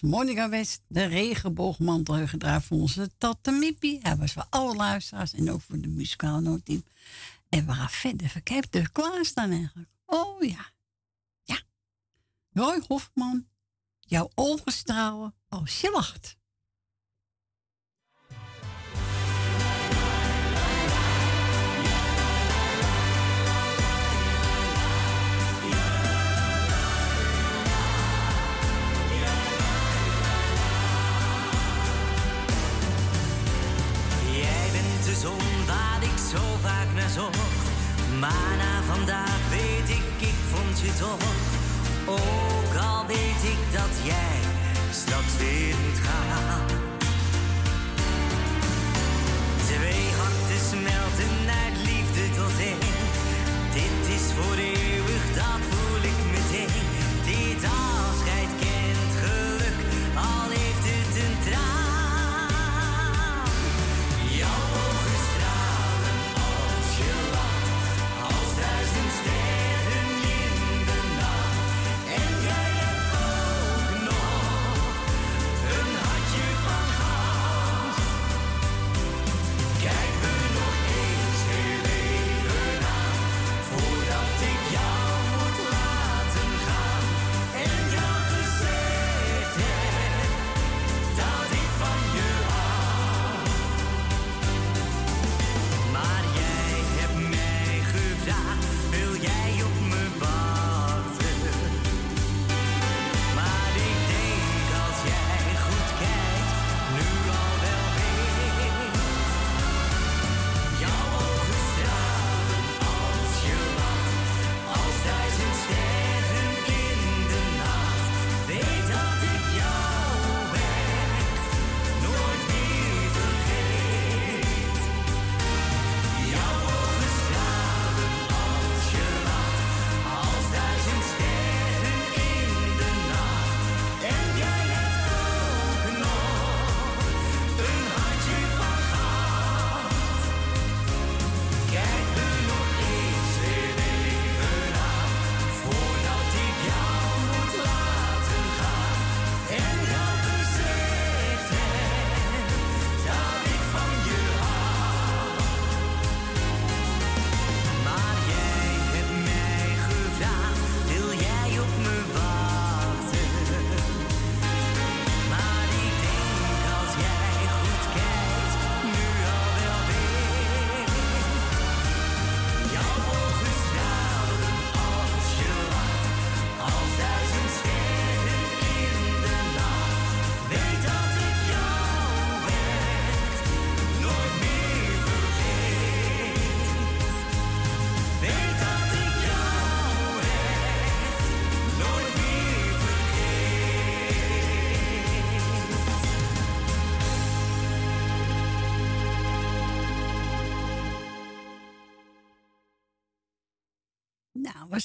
Monica West, de regenboogmantel heeft gedraaid voor onze Tante Hij was voor alle luisteraars en ook voor de muzikale noodteam. En we gaan verder. Ik heb er klaarstaan eigenlijk. Oh ja. Ja. Roy Hof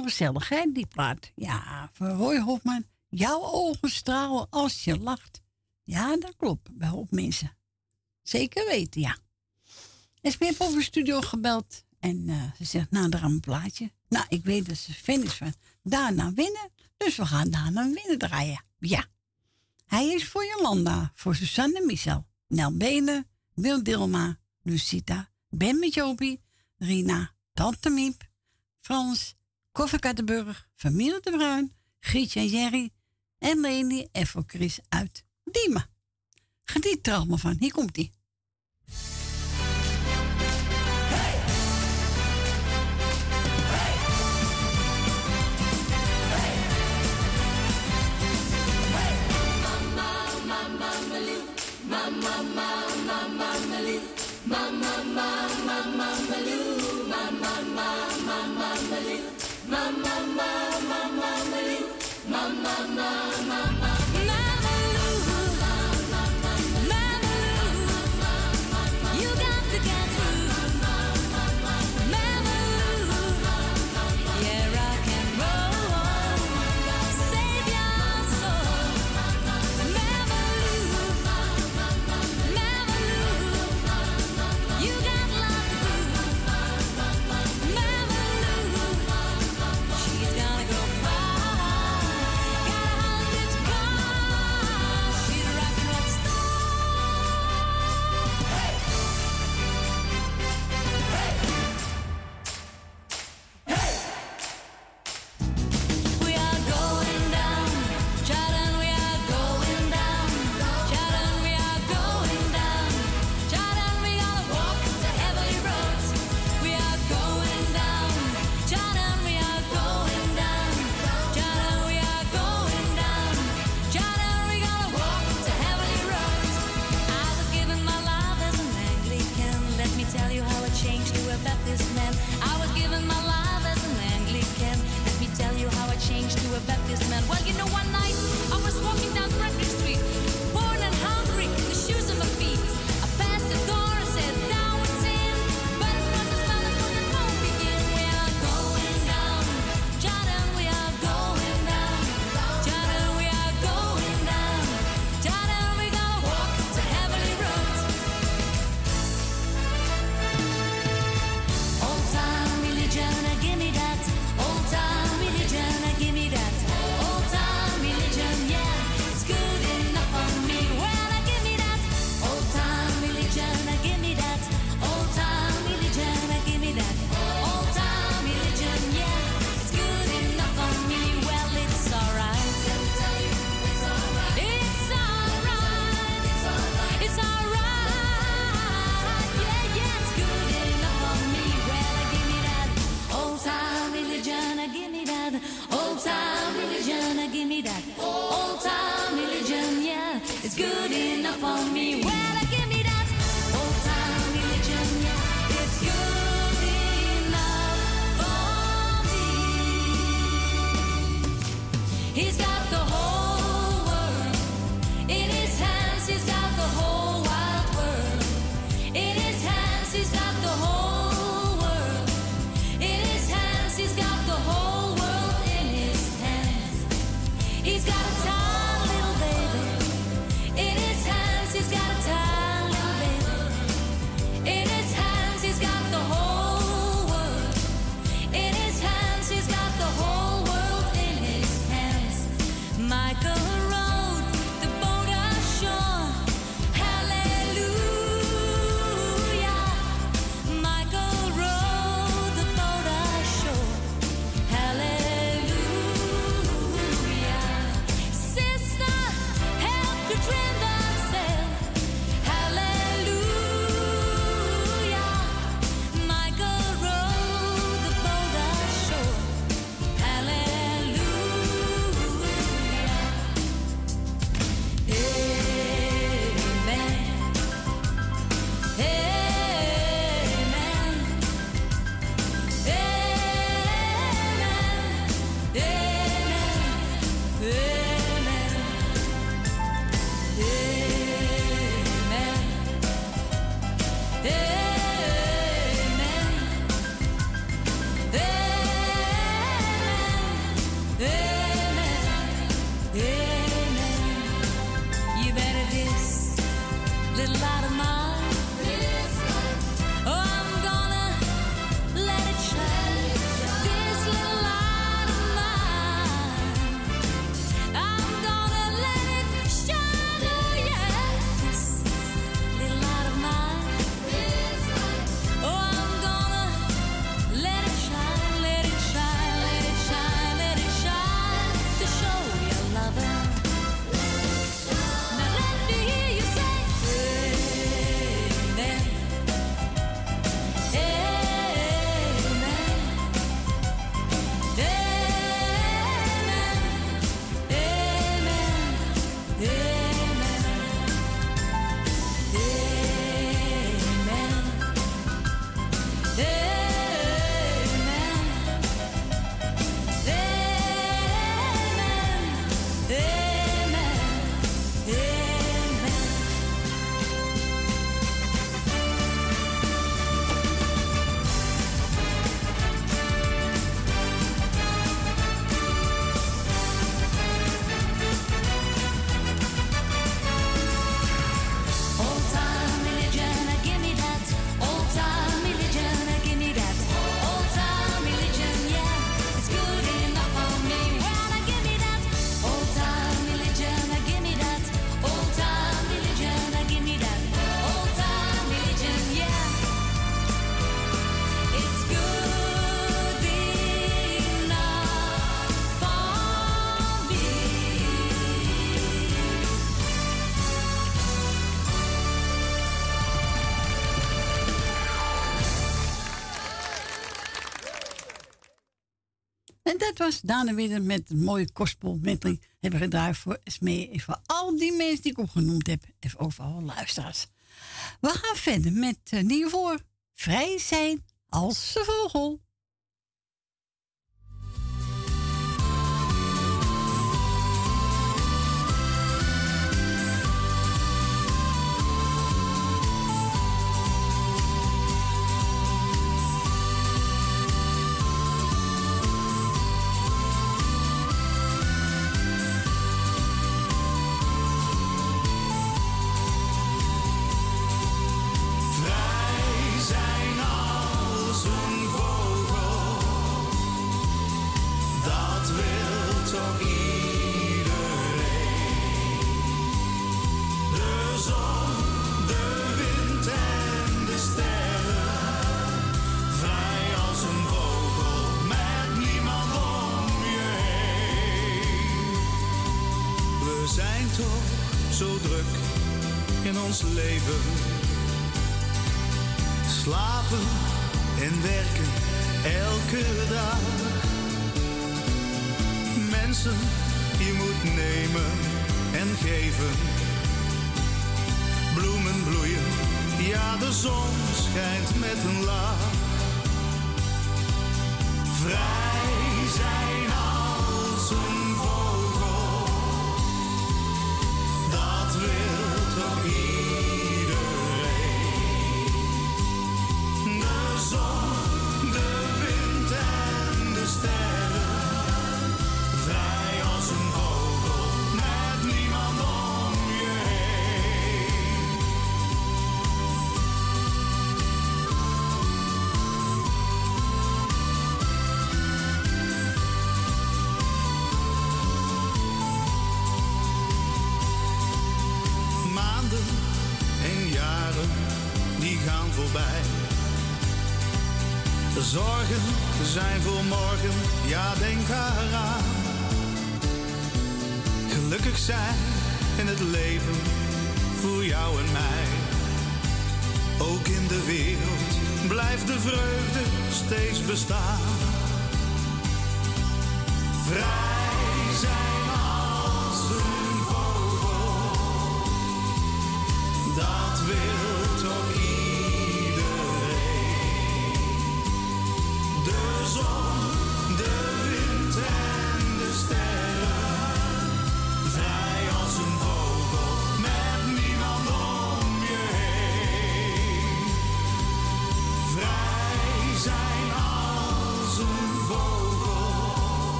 toch gezellig, hè, die plaat? Ja, voor Roy Hofman. Jouw ogen stralen als je lacht. Ja, dat klopt, bij hoop mensen. Zeker weten, ja. Is ze over studio gebeld. En eh, ze zegt, nou, daar een plaatje. Nou, ik weet dat ze fan is van daarna winnen. Dus we gaan daarna winnen draaien. Ja. Hij is voor Jolanda, voor Susanne Michel, Nel Benen, Wil Dilma, Lucita, Ben Metjobi, Rina, Tante Miep, Frans, Koffie Kattenburg, Familie de Bruin, Grietje en Jerry en Leni en voor Chris uit Diemen. Geniet er allemaal van. Hier komt-ie. dat was Dana Widder met een mooie die Hebben we gedraaid voor Smee en voor al die mensen die ik opgenoemd heb. En overal luisteraars. We gaan verder met uh, Vrij zijn als de vogel.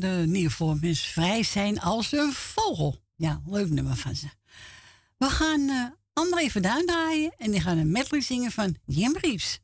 De vorm is vrij zijn als een vogel. Ja, leuk nummer van ze. We gaan uh, André Verduin draaien en die gaan een medley zingen van Jim Reeves.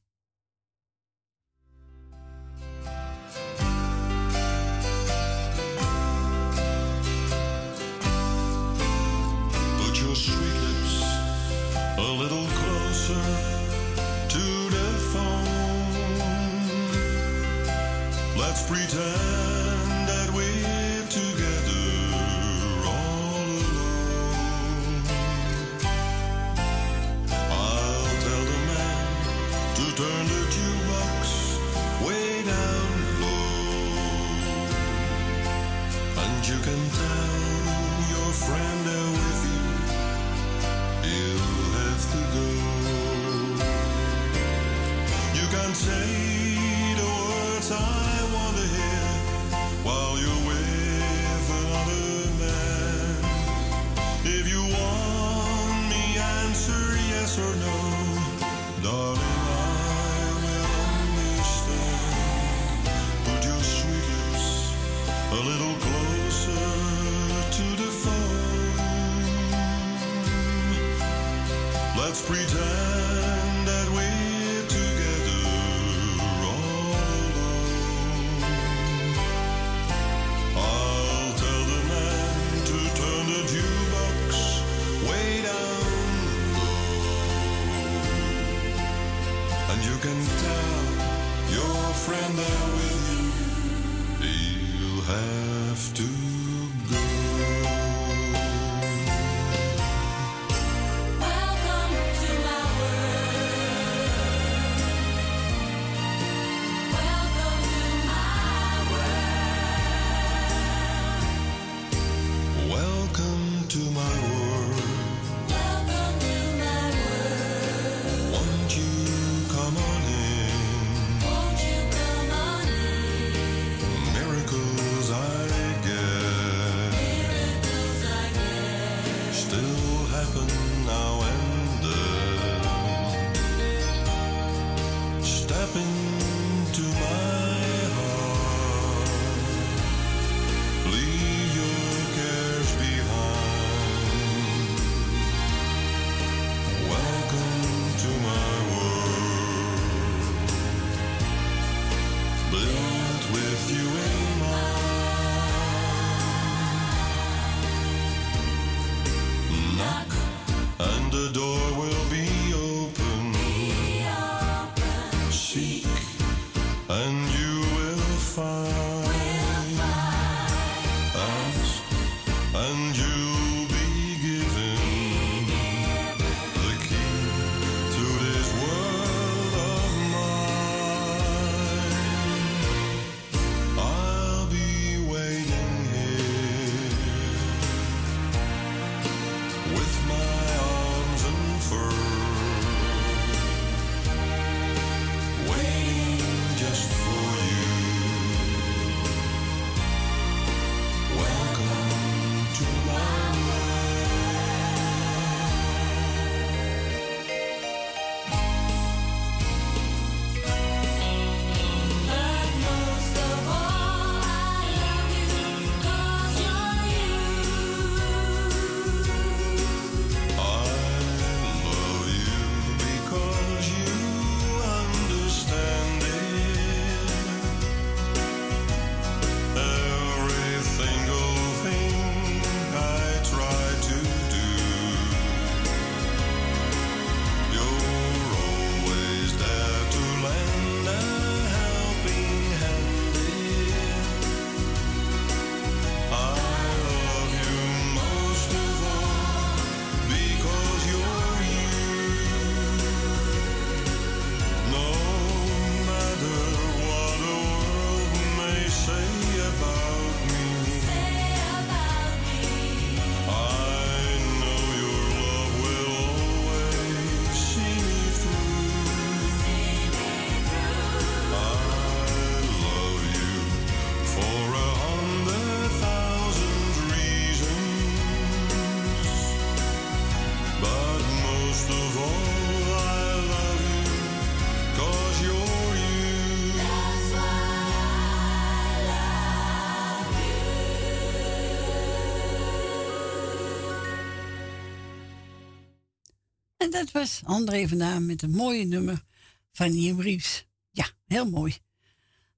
dat was André vandaan met een mooie nummer van Jim Briefs. Ja, heel mooi.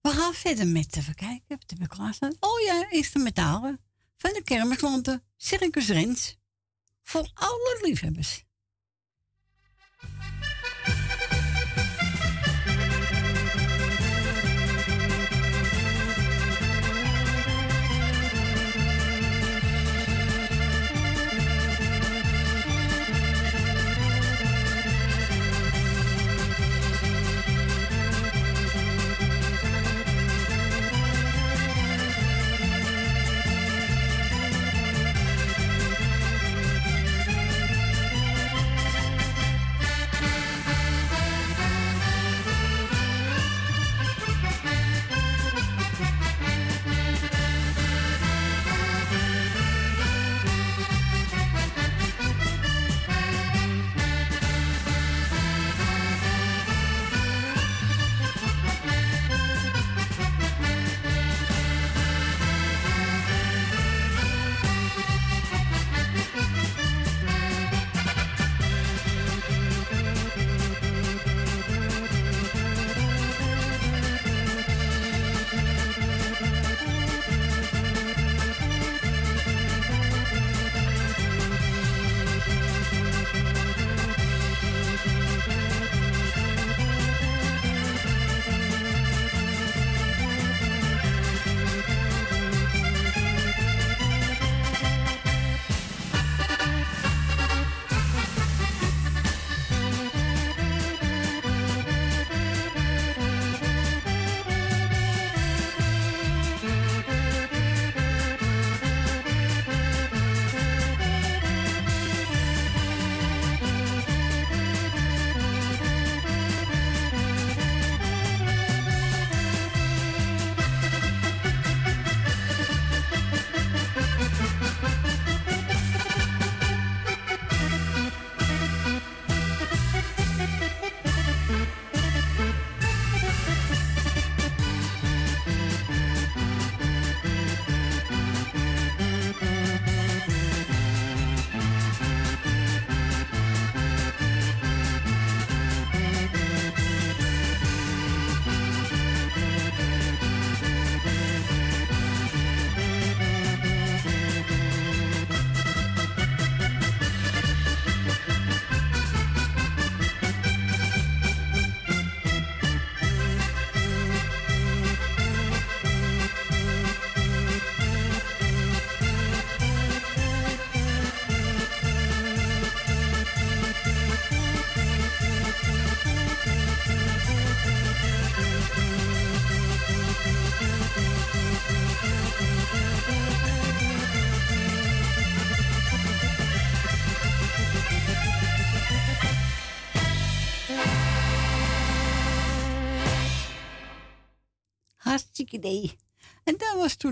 We gaan verder met te bekijken, Wat heb ik klaarstaan? Oh ja, is de metalen van de kermisklanten Circus Rens. Voor alle liefhebbers.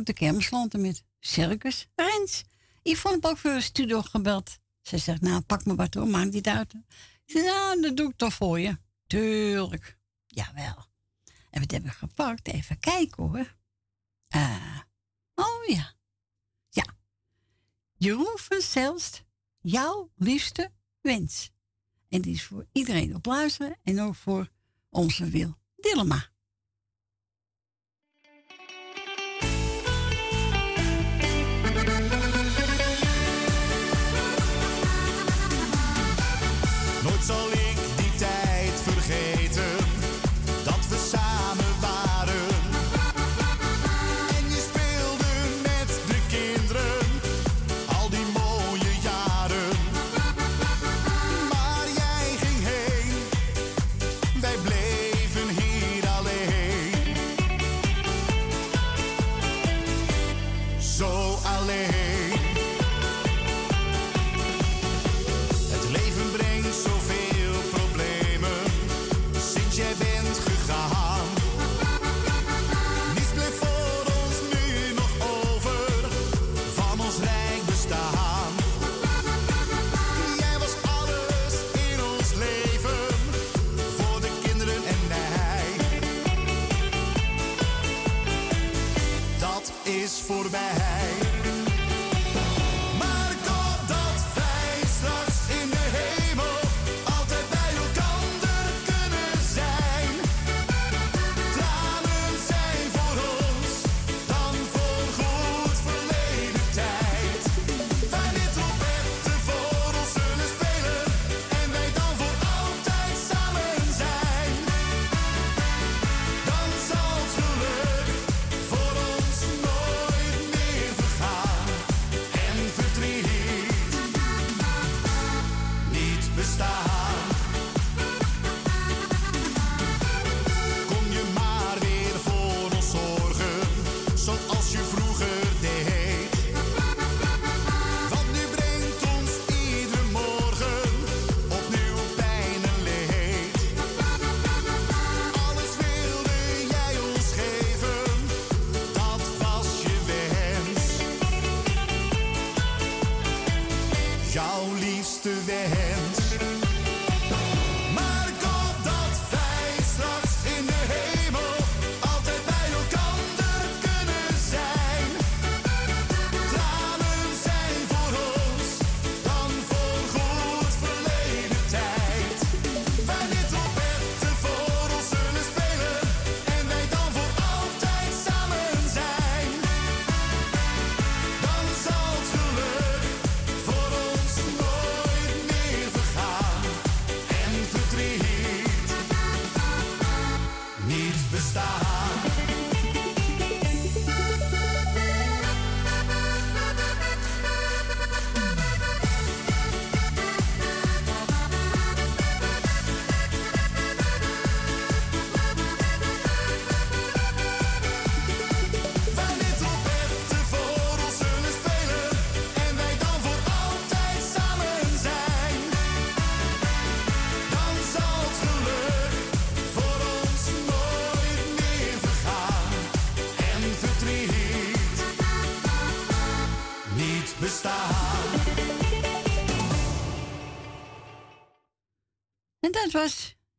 de kermislanten met Circus Rens. Yvonne heb ook voor een studio gebeld. Ze zegt, nou, pak me wat hoor, maak niet uit. Ik zeg, nou, dat doe ik toch voor je. Tuurlijk. Jawel. En we hebben gepakt? Even kijken hoor. Uh, oh ja. Ja. Jeroen van Zelst, jouw liefste wens. En die is voor iedereen op luisteren en ook voor onze Wil dilemma. it's only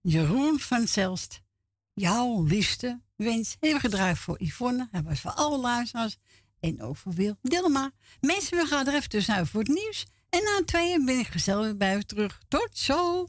Jeroen van Zelst, jouw liefste wens. Hebben we gedraaid voor Yvonne, Hij was voor alle luisteraars en ook voor Dilma. Mensen, we gaan er even tussenuit voor het nieuws. En na tweeën ben ik gezellig bij u terug. Tot zo!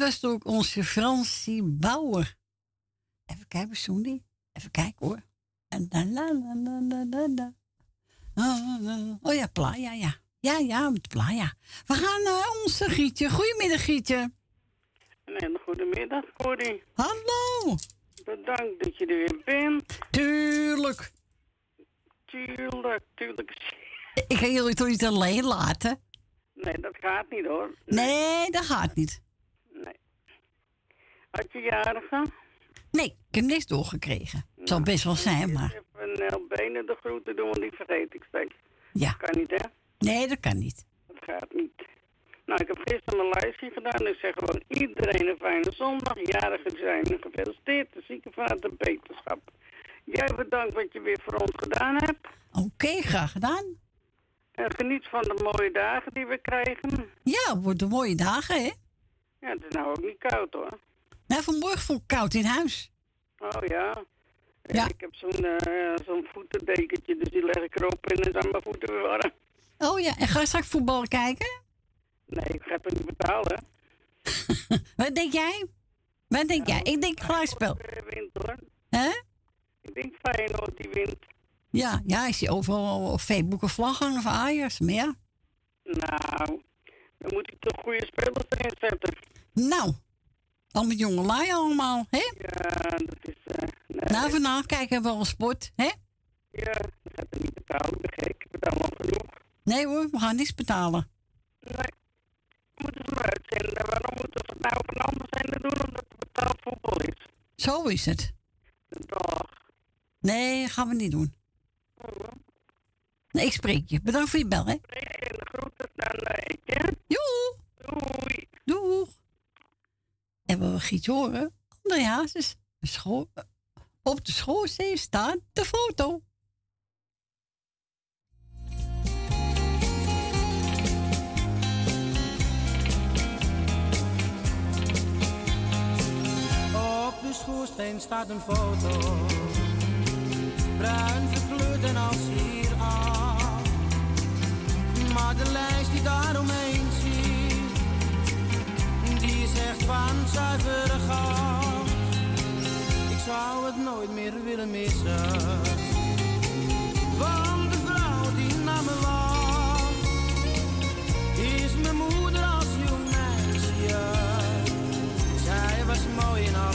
Dat was ook onze Fransie Bauer. Even kijken, die? Even kijken hoor. En dan la la la la la ah, Oh ja, Playa, ja. Ja, ja, met Playa. We gaan naar onze Gietje. Goedemiddag, Gietje. Een hele goede middag, Corrie. Hallo. Bedankt dat je er weer bent. Tuurlijk. Tuurlijk, tuurlijk. Ik ga jullie toch niet alleen laten? Nee, dat gaat niet hoor. Nee, dat gaat niet. Had je jarige? Nee, ik heb niks doorgekregen. Het zal best wel zijn, maar... Even heel benen de groeten doen, want die vergeet ik steeds. Ja. Kan niet, hè? Nee, dat kan niet. Dat gaat niet. Nou, ik heb gisteren mijn lijstje gedaan. Ik zeg gewoon iedereen een fijne zondag. Jarigen zijn gefeliciteerd. De ziekenvader beterschap. Jij bedankt wat je weer voor ons gedaan hebt. Oké, graag gedaan. En geniet van de mooie dagen die we krijgen. Ja, het worden mooie dagen, hè? Ja, het is nou ook niet koud hoor. Nou, vanmorgen vond ik koud in huis. Oh ja. ja. Ik heb zo'n eh, zo'n voetendekentje, dus die leg ik erop en dan zijn mijn voeten weer warm. Oh ja, en ga je straks voetbal kijken? Nee, ik ga het niet betalen. Wat denk jij? Wat denk jij? Ik denk gelijkspel. Eh, wint hoor. Hè? Ik denk Feyenoord die wint. Ja, ja, ik zie overal op Facebook een vlag hangen van Ajax. Maar ja. Nou, dan moet ik toch goede spelers erin zetten. Nou, allemaal jongelui allemaal, hè? Ja, dat is... eh nee. Nou, vanavond kijken we wel sport, hè? Ja, dat gaat er niet betalen, ik ben gek. Ik betaal al genoeg. Nee hoor, we gaan niks betalen. Nee. Moeten ze maar uitzenden. Waarom moeten ze het nou op een ander zender doen omdat het betaald voetbal is? Zo is het. Dag. Nee, gaan we niet doen. Nee, ik spreek je. Bedankt voor je bel, hè? En de groeten aan uh, Etienne. Joe. Doei. Doeg hebben we gitoren André Hazes. Op de schoolsteen staat de foto. Op de schoorsteen staat een foto, bruin verkleurd en als hier aan. Maar de lijst die daaromheen echt van zuivere goud. Ik zou het nooit meer willen missen. Want de vrouw die naar me lacht, is mijn moeder als jong meisje. Zij was mooi in haar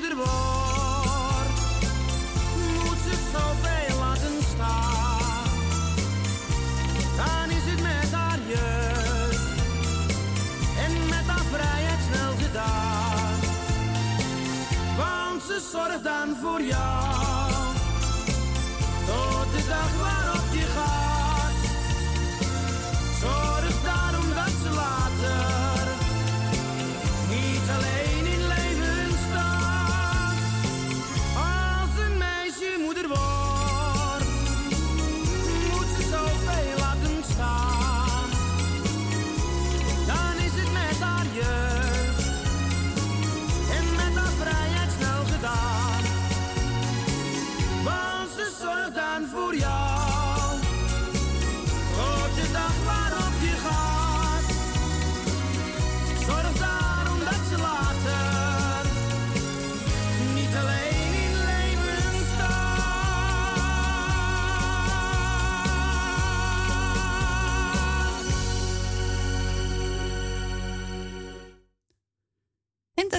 Moeder wordt, moet ze zoveel laten staan. Dan is het met haar jeugd en met haar vrijheid snel gedaan. Want ze zorgt dan voor jou, tot de dag waarop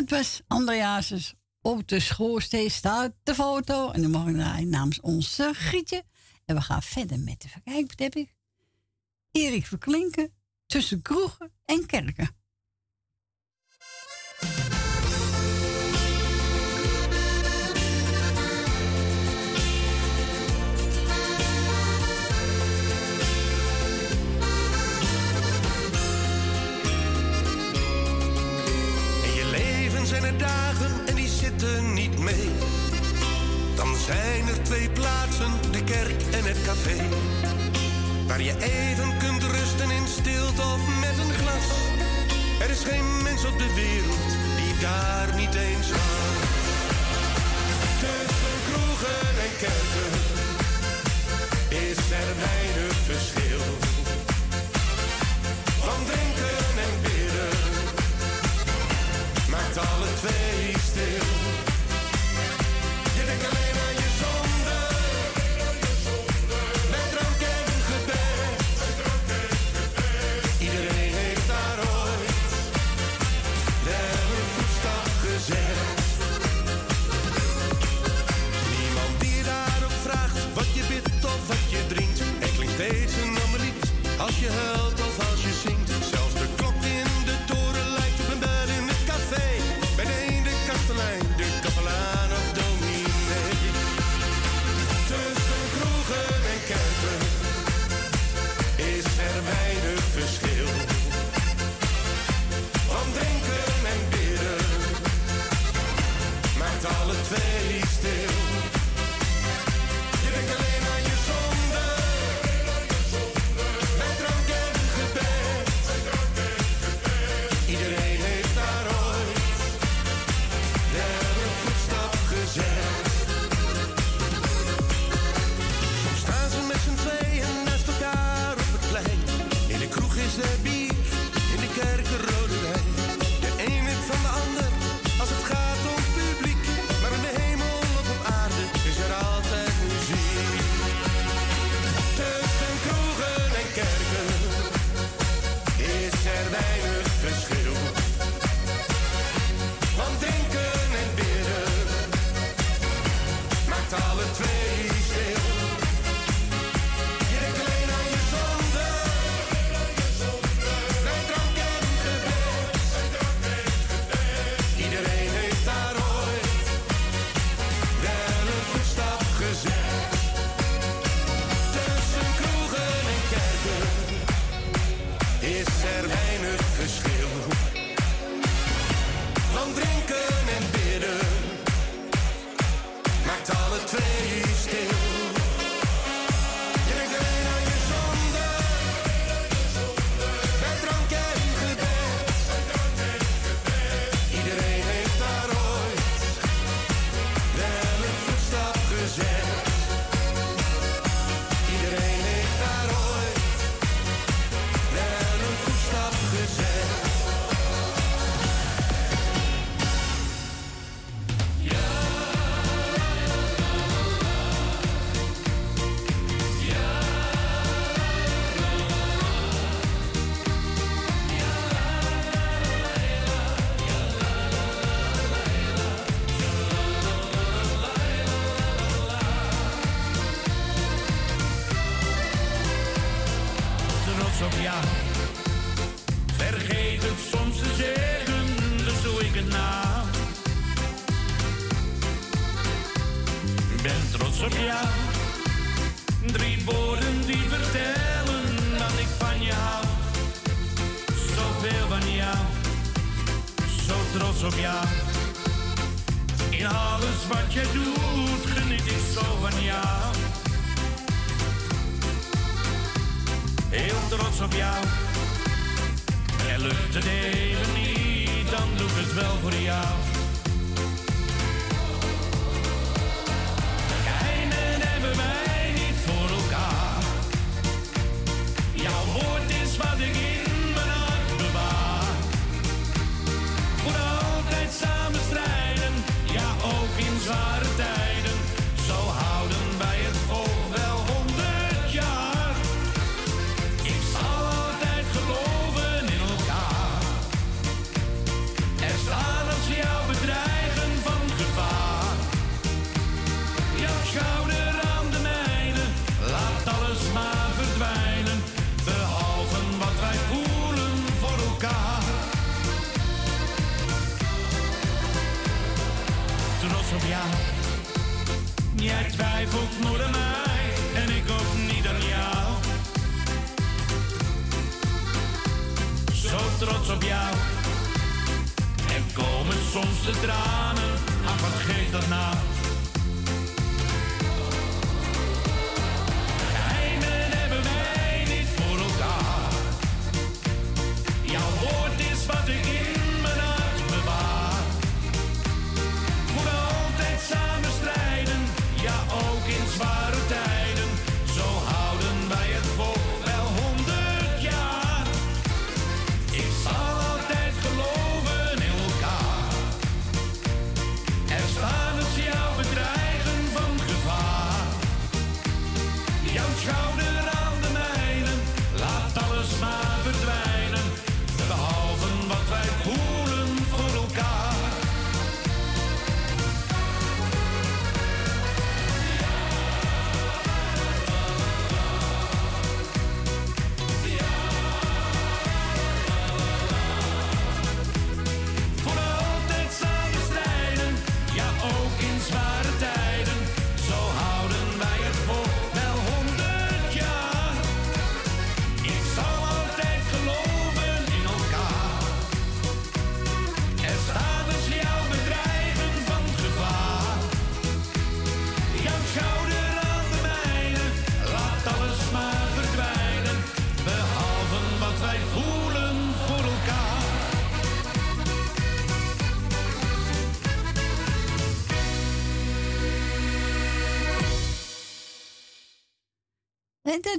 Was Andreasus. Op de schoorsteen staat de foto. En dan ik draaien namens onze Grietje. En we gaan verder met de verkijk. Heb ik? Erik Verklinken. Tussen kroegen en kerken. Twee plaatsen, de kerk en het café. Waar je even kunt rusten in stilte of met een glas. Er is geen mens op de wereld die daar niet eens gaat. Tussen kroegen en kerken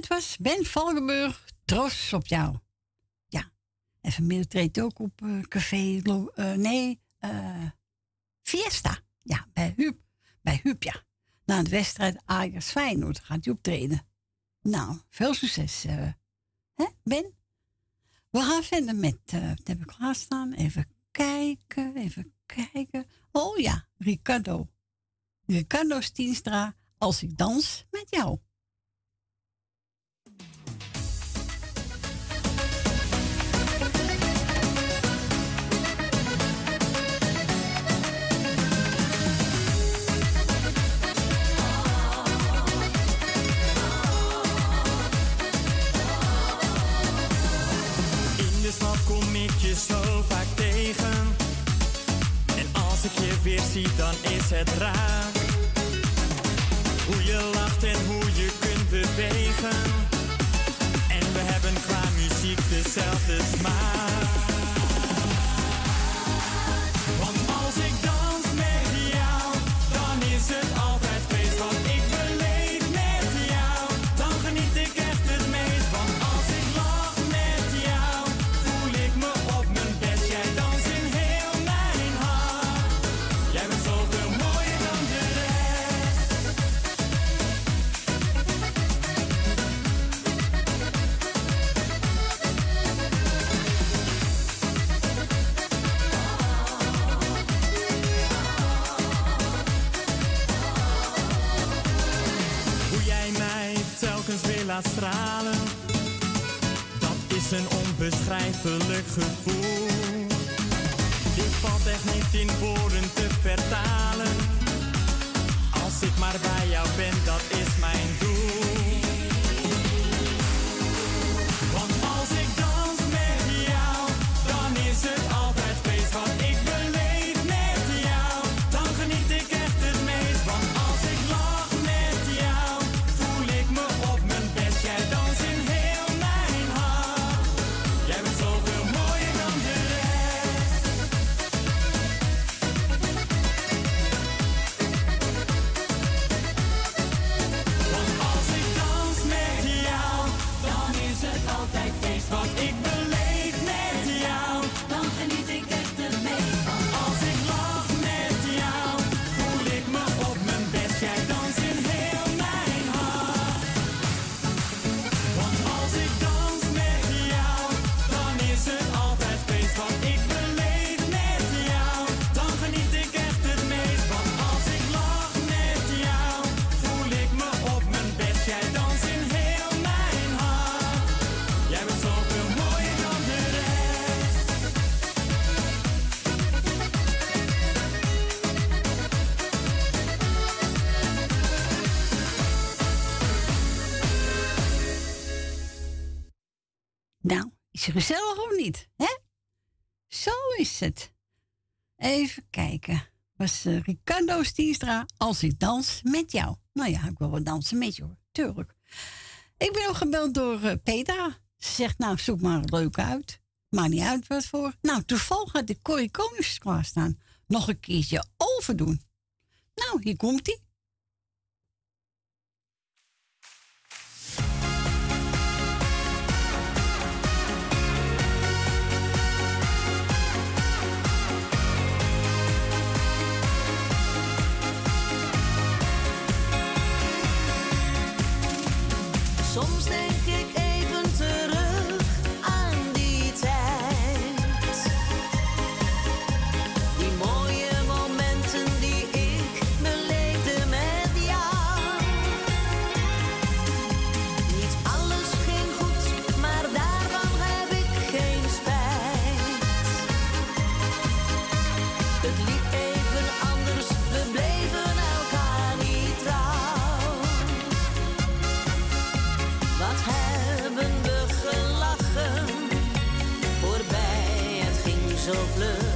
het was Ben Valkenburg, trots op jou. Ja. En vanmiddag treedt ook op eh, café, eh, nee, eh, Fiesta. Ja, bij Huub. Bij Huub, ja. Na de wedstrijd Ajax Feyenoord gaat hij optreden. Nou, veel succes, hè, Ben? We gaan verder met, dat heb ik klaarstaan, even kijken, even kijken. Oh ja, Ricardo. Ricardo Stienstra, als ik dans met jou. je zo vaak tegen. En als ik je weer zie, dan is het raar. Hoe je lacht en hoe je kunt bewegen. En we hebben qua muziek dezelfde smaak. stralen. Dat is een onbeschrijfelijk gevoel. Dit valt echt niet in woorden te vertalen. Als ik maar bij jou ben, dat is mijn doel. gezellig of niet? Hè? Zo is het. Even kijken. Was eh, uh, Ricardo als ik dans met jou. Nou ja, ik wil wel dansen met je hoor, tuurlijk. Ik ben ook gebeld door uh, Ze zegt, nou, zoek maar leuk uit. Maakt niet uit wat voor. Nou, toevallig gaat de Corrie Konings klaarstaan. Nog een keertje overdoen. Nou, hier komt-ie. Wat hebben we gelachen voorbij, het ging zo vlug.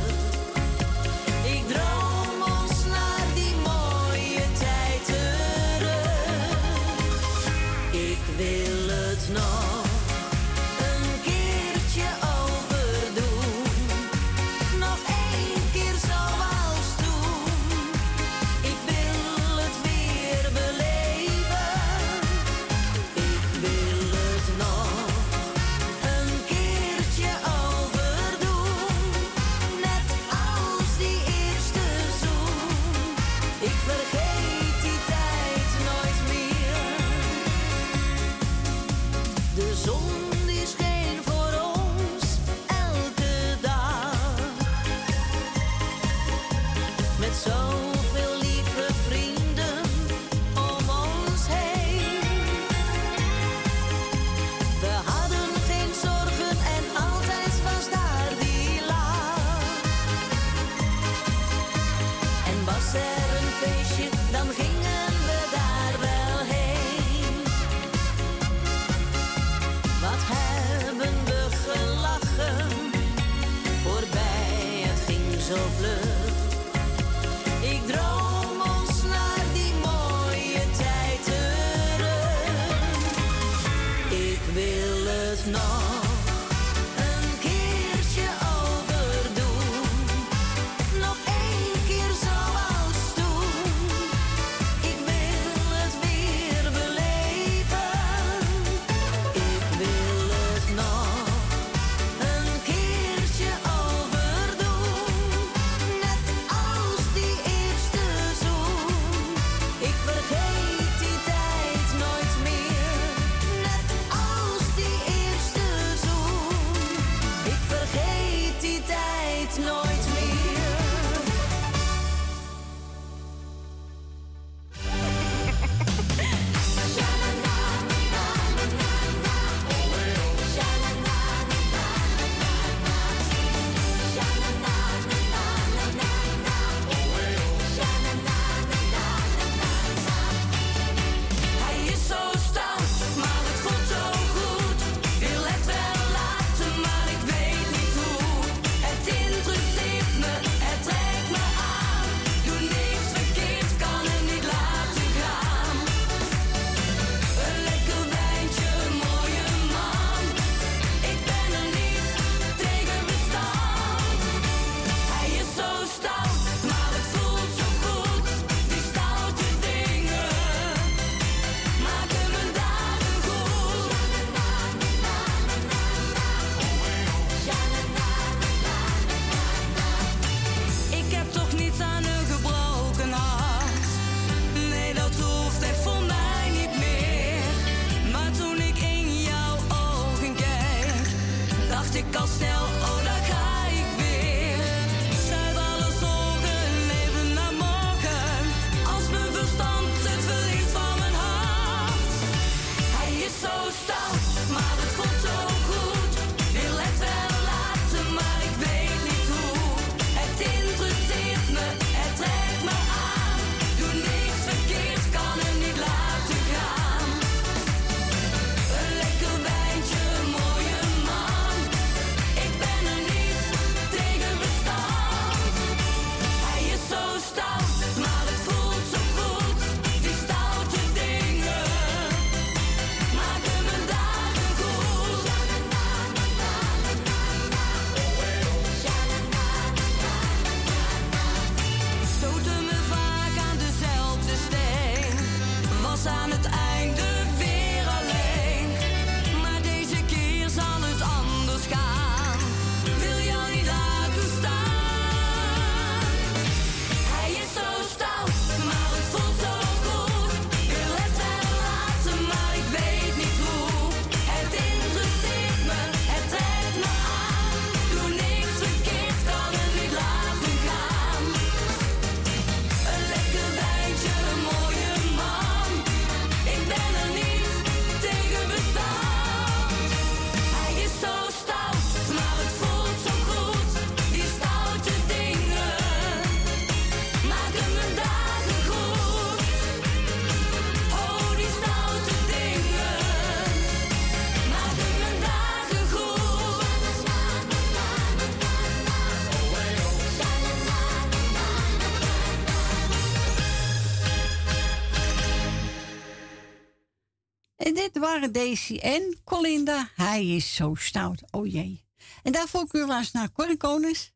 Waren Daisy en Colinda. Hij is zo stout. Oh jee. En daarvoor we luisteren naar Corrie Konings.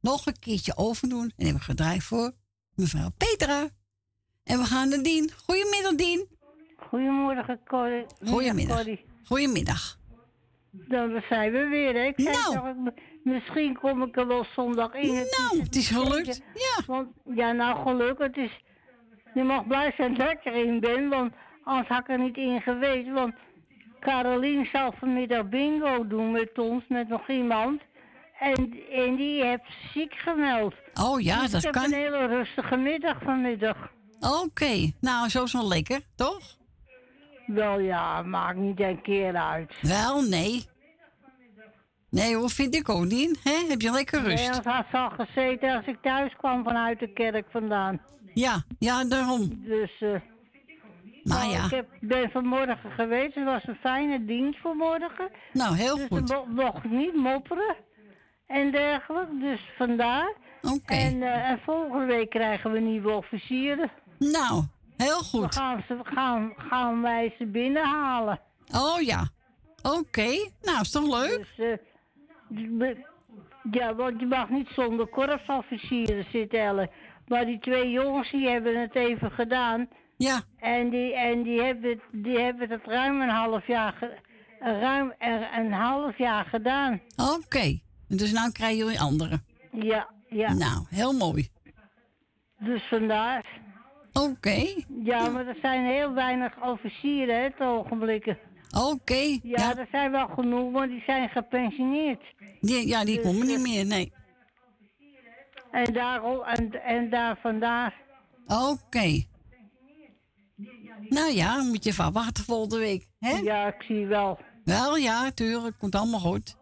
Nog een keertje overdoen. En hebben we gedraaid voor mevrouw Petra. En we gaan naar Dien. Goedemiddag, Dien. Goedemorgen, Corrie. Goedemiddag. Corrie. Goedemiddag. Dan zijn we weer, hè? Ik zei Nou. toch, misschien kom ik er wel zondag in. Nou, het is gelukt. Ja. Want, ja, nou, gelukkig. Het is, je mag blij zijn dat ik erin ben, want anders had ik er niet in geweest. Want Caroline zal vanmiddag bingo doen met ons, met nog iemand. En, en die heeft ziek gemeld. Oh ja, Dus dat ik heb kan. een hele rustige middag vanmiddag. Oké, nou, zo is wel lekker, toch? Wel ja, maakt niet een keer uit. Wel, nee. Nee hoor, vind ik ook niet. Hè? Heb je lekker Nee, rust? anders had ze al gezeten als ik thuis kwam vanuit de kerk vandaan. Ja, ja, daarom. Dus, eh Maar nou, ja. ik heb, ben vanmorgen geweest. Het was een fijne dienst vanmorgen. Nou, heel dus goed. Dus mocht niet mopperen en dergelijke. Dus vandaar. Oké. En, eh, en volgende week krijgen we nieuwe officieren. Nou, heel goed. We gaan, ze, gaan, gaan wij ze binnenhalen. Oh ja. Oké, nou, is toch leuk? Dus, eh, ja, want je mag niet zonder korpsofficieren zitten, Elle. Maar die twee jongens die hebben het even gedaan. Ja. En die, en die, hebben, die hebben het ruim een half jaar, ruim een half jaar gedaan. Oké. Dus nou krijgen jullie andere. Ja, ja. Nou, heel mooi. Dus vandaar. Oké. Ja, maar er zijn heel weinig officieren, hè, het ogenblikken. Oké. Ja, er zijn wel genoeg, maar die zijn gepensioneerd. Die, ja, die Dus, komen niet eh, meer, nee. En, daarom, en, en daar vandaar. Oké. Nou ja, moet je van wachten volgende week. Hè? Ja, ik zie wel. Wel, ja, tuurlijk. Komt allemaal goed.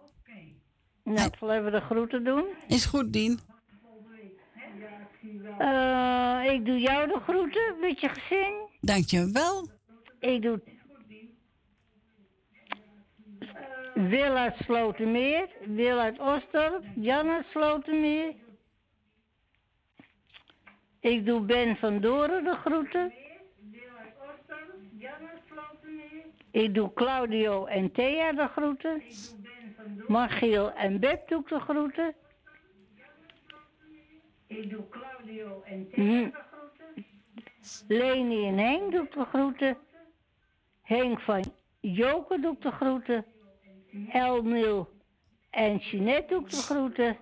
Nou, ik zal even de groeten doen. Is goed, Dien. Eh, ik doe jou de groeten met je gezin. Dankjewel. Ik doe Wil uit Slotermeer, Wil uit Osdorp, Jan uit Slotermeer. Ik doe Ben van Doren de groeten. Ik doe Claudio en Thea de groeten. Margiel en Beb doe ik de groeten. Ik doe Claudio en Thea de groeten. Leni en Henk doe ik de groeten. Henk van Joker doe ik de groeten. Elmil en Jeanette doe ik de groeten.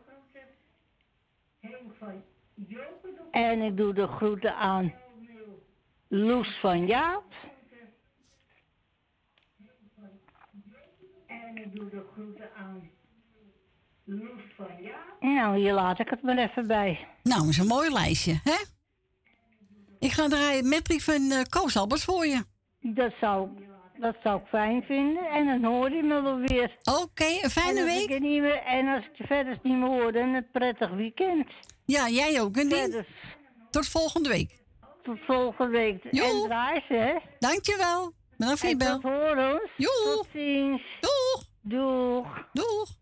En ik doe de groeten aan Loes van Jaap. En ik doe de groeten aan Loes van Jaap. Nou, hier laat ik het maar even bij. Nou, dat is een mooi lijstje, hè? Ik ga draaien Metric van uh, Koos Albers voor je. Dat zou, dat zou ik fijn vinden. En dan hoor je me wel weer. Oké, een fijne week. Ik het niet meer, en als ik je verder niet meer hoor, dan een prettig weekend. Ja, jij ook, en. Verder. Tot volgende week. Tot volgende week. En draai ze, hè? Dankjewel. Bedankt voor je bel. tot ziens. Doeg. Doeg. Doeg.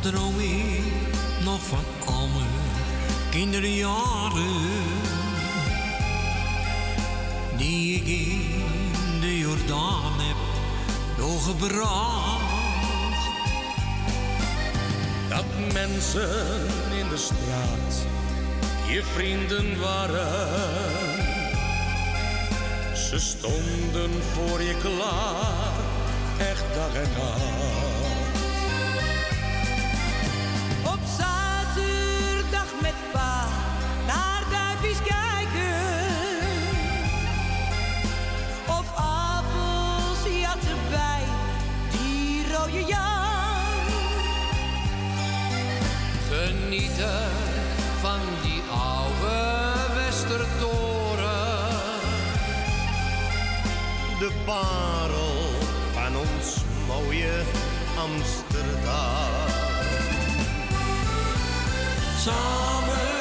Droom ik nog van al mijn kinderjaren doorgebracht. Dat mensen in de straat je vrienden waren. Ze stonden voor je klaar, echt dag en nacht. Op zaterdag met pa naar duifjes Genieten van die oude Westertoren. De parel van ons mooie Amsterdam. Samen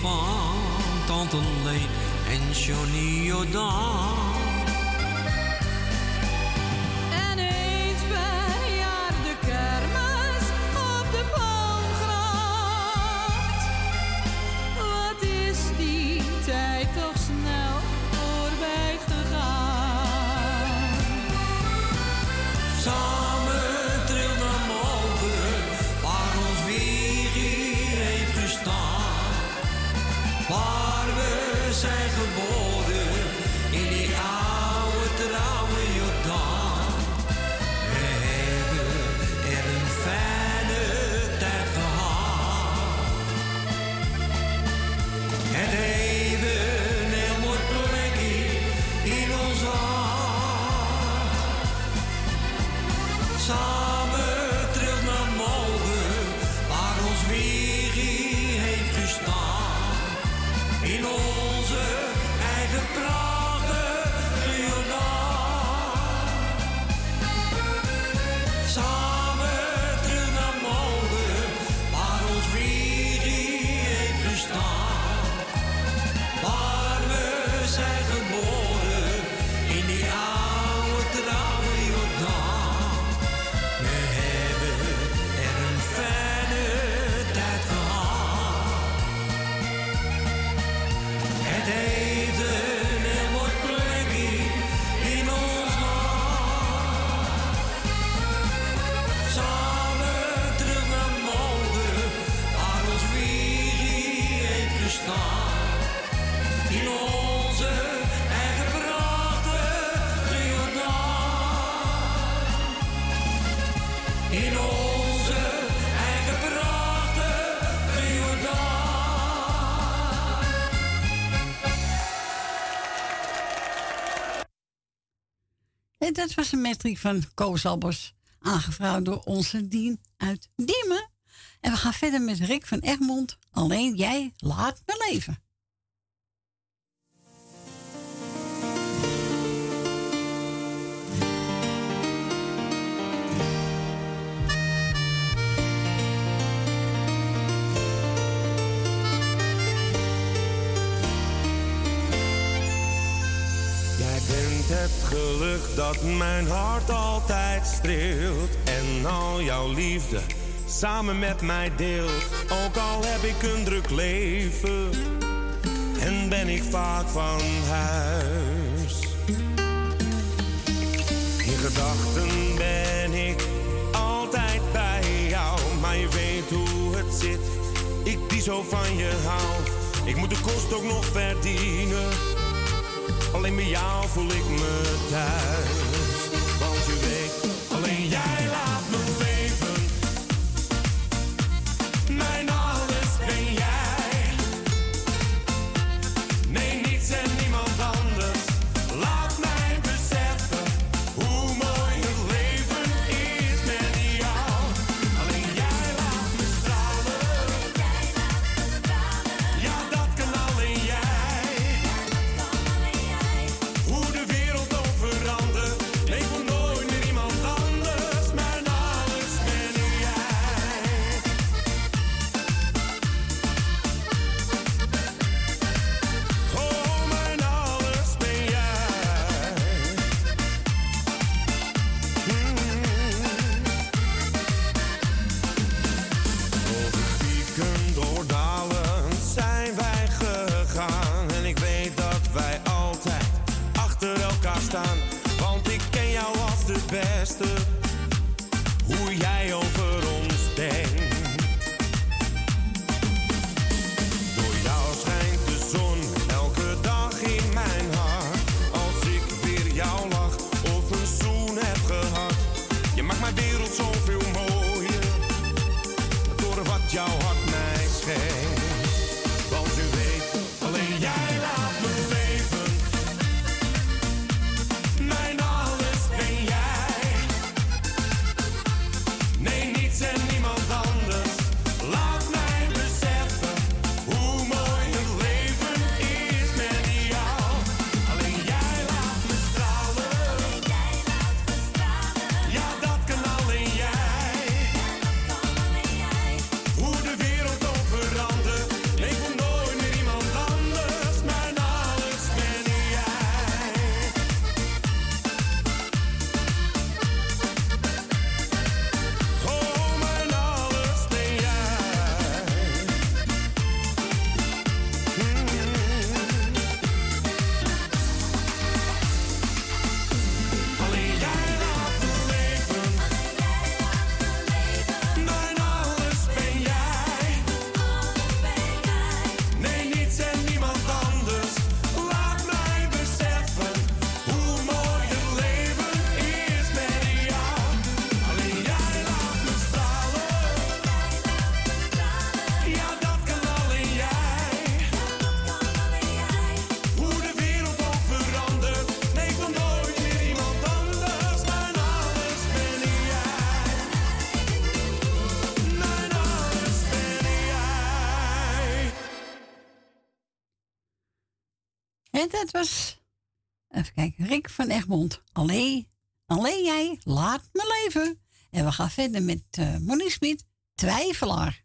van Tante Lee en Johnny dat was een metric van Koos Albers, aangevraagd door onze Dien uit Diemen. En we gaan verder met Rick van Egmond. Alleen jij laat me leven. het geluk dat mijn hart altijd streelt. En al jouw liefde samen met mij deelt. Ook al heb ik een druk leven en ben ik vaak van huis. In gedachten ben ik altijd bij jou, maar je weet hoe het zit. Ik die zo van je hou. Ik moet de kost ook nog verdienen Alleen bij jou voel ik me thuis. En dat was, even kijken, Rick van Egmond. Alleen, alleen jij, laat me leven. En we gaan verder met uh, Monique Smit, Twijfelaar.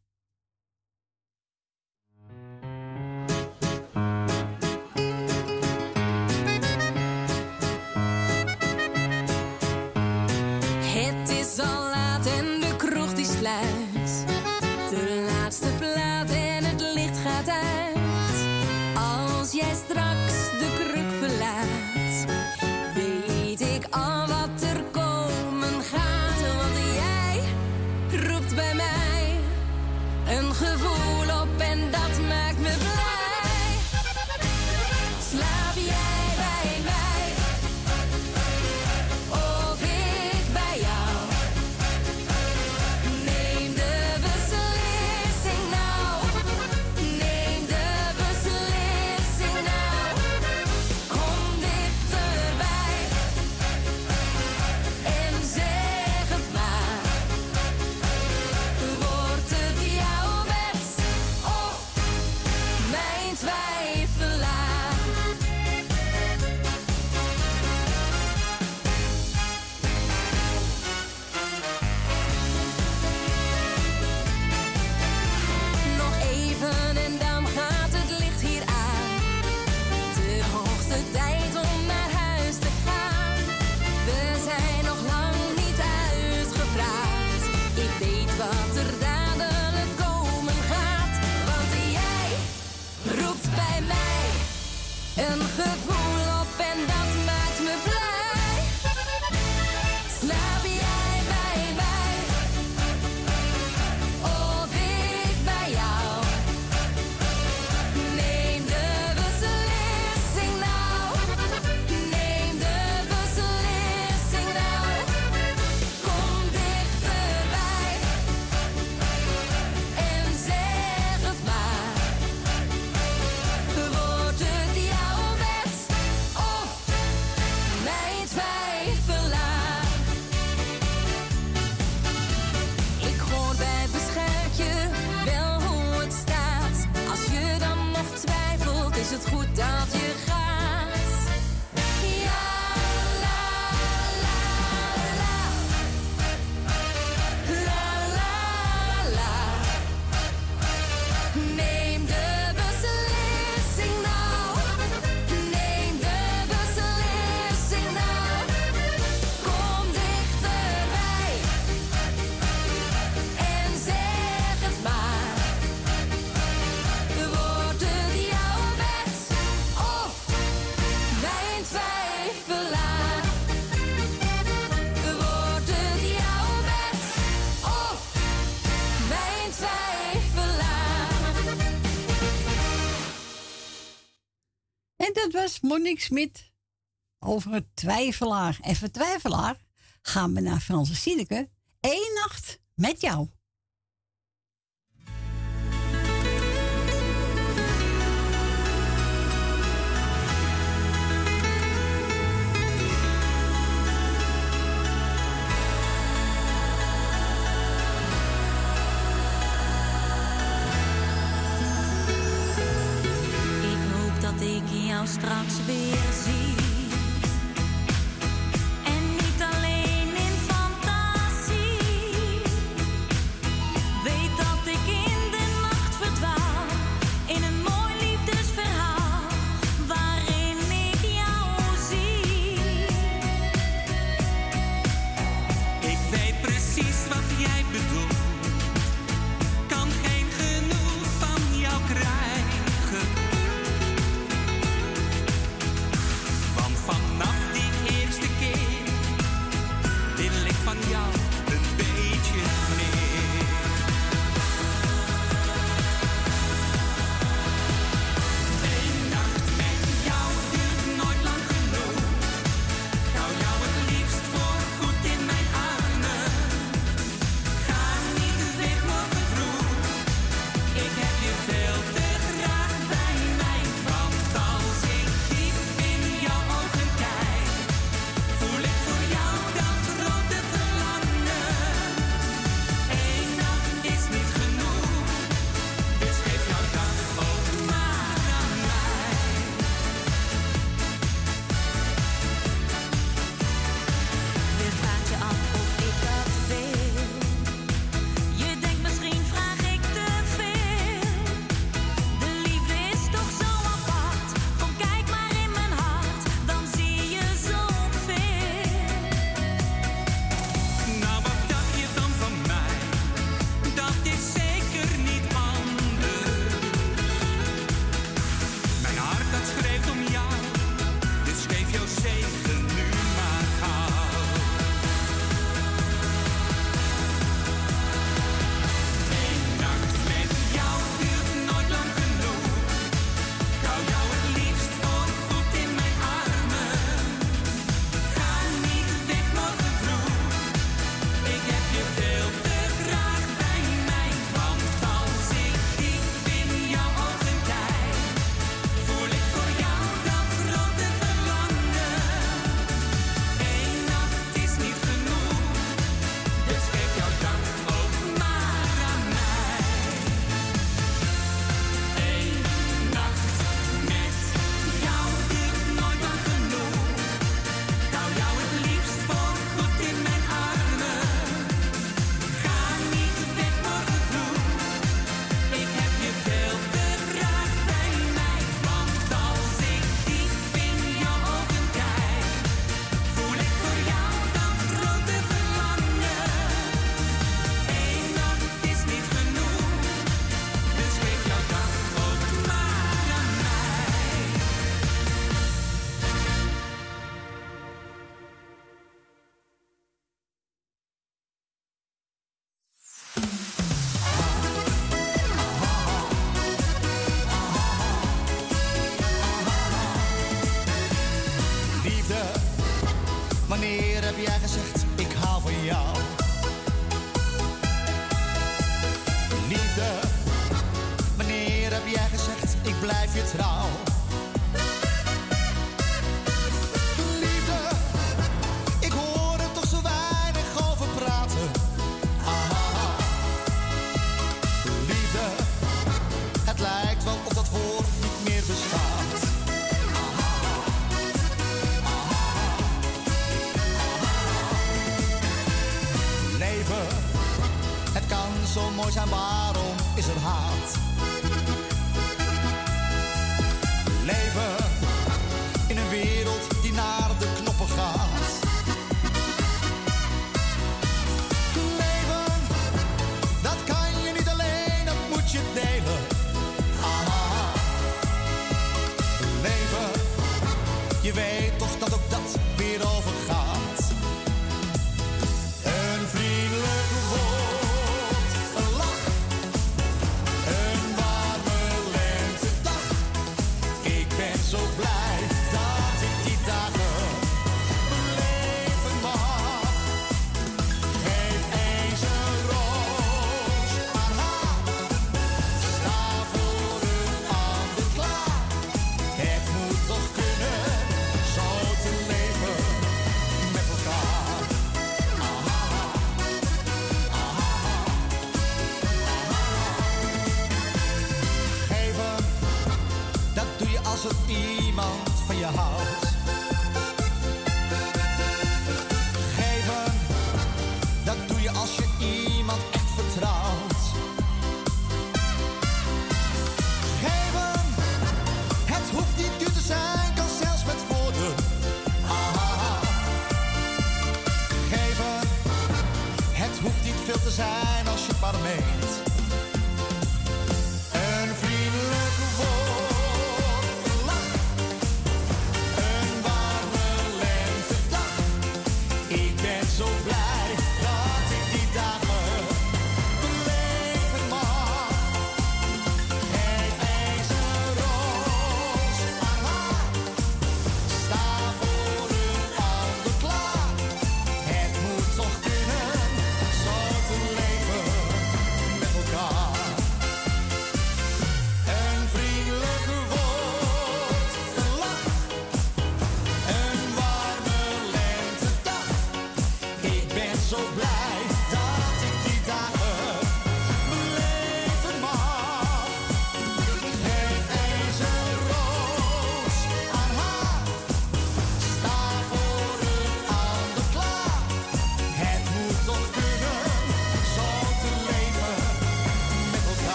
Over Smit over Twijfelaar. En van Twijfelaar gaan we naar Franse Siedeke Eén nacht met jou.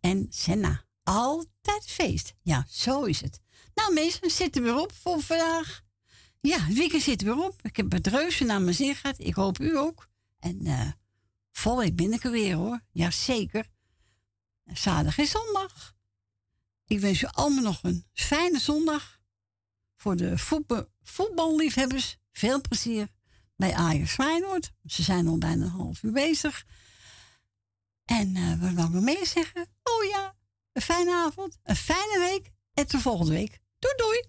En Senna. Altijd feest. Ja, zo is het. Nou, mensen, zitten weer op voor vandaag. Ja, het weekend zit weer op. Ik heb het reuze naar mijn zin gehad. Ik hoop u ook. En eh vol week ben er weer hoor. Jazeker. Zaterdag en zondag. Ik wens u allemaal nog een fijne zondag. Voor de voetbal, voetballiefhebbers, veel plezier bij Ajax Feyenoord. Ze zijn al bijna een half uur bezig. En eh wat wil ik nog meer zeggen? Oh ja, een fijne avond, een fijne week en tot volgende week. Doei doei!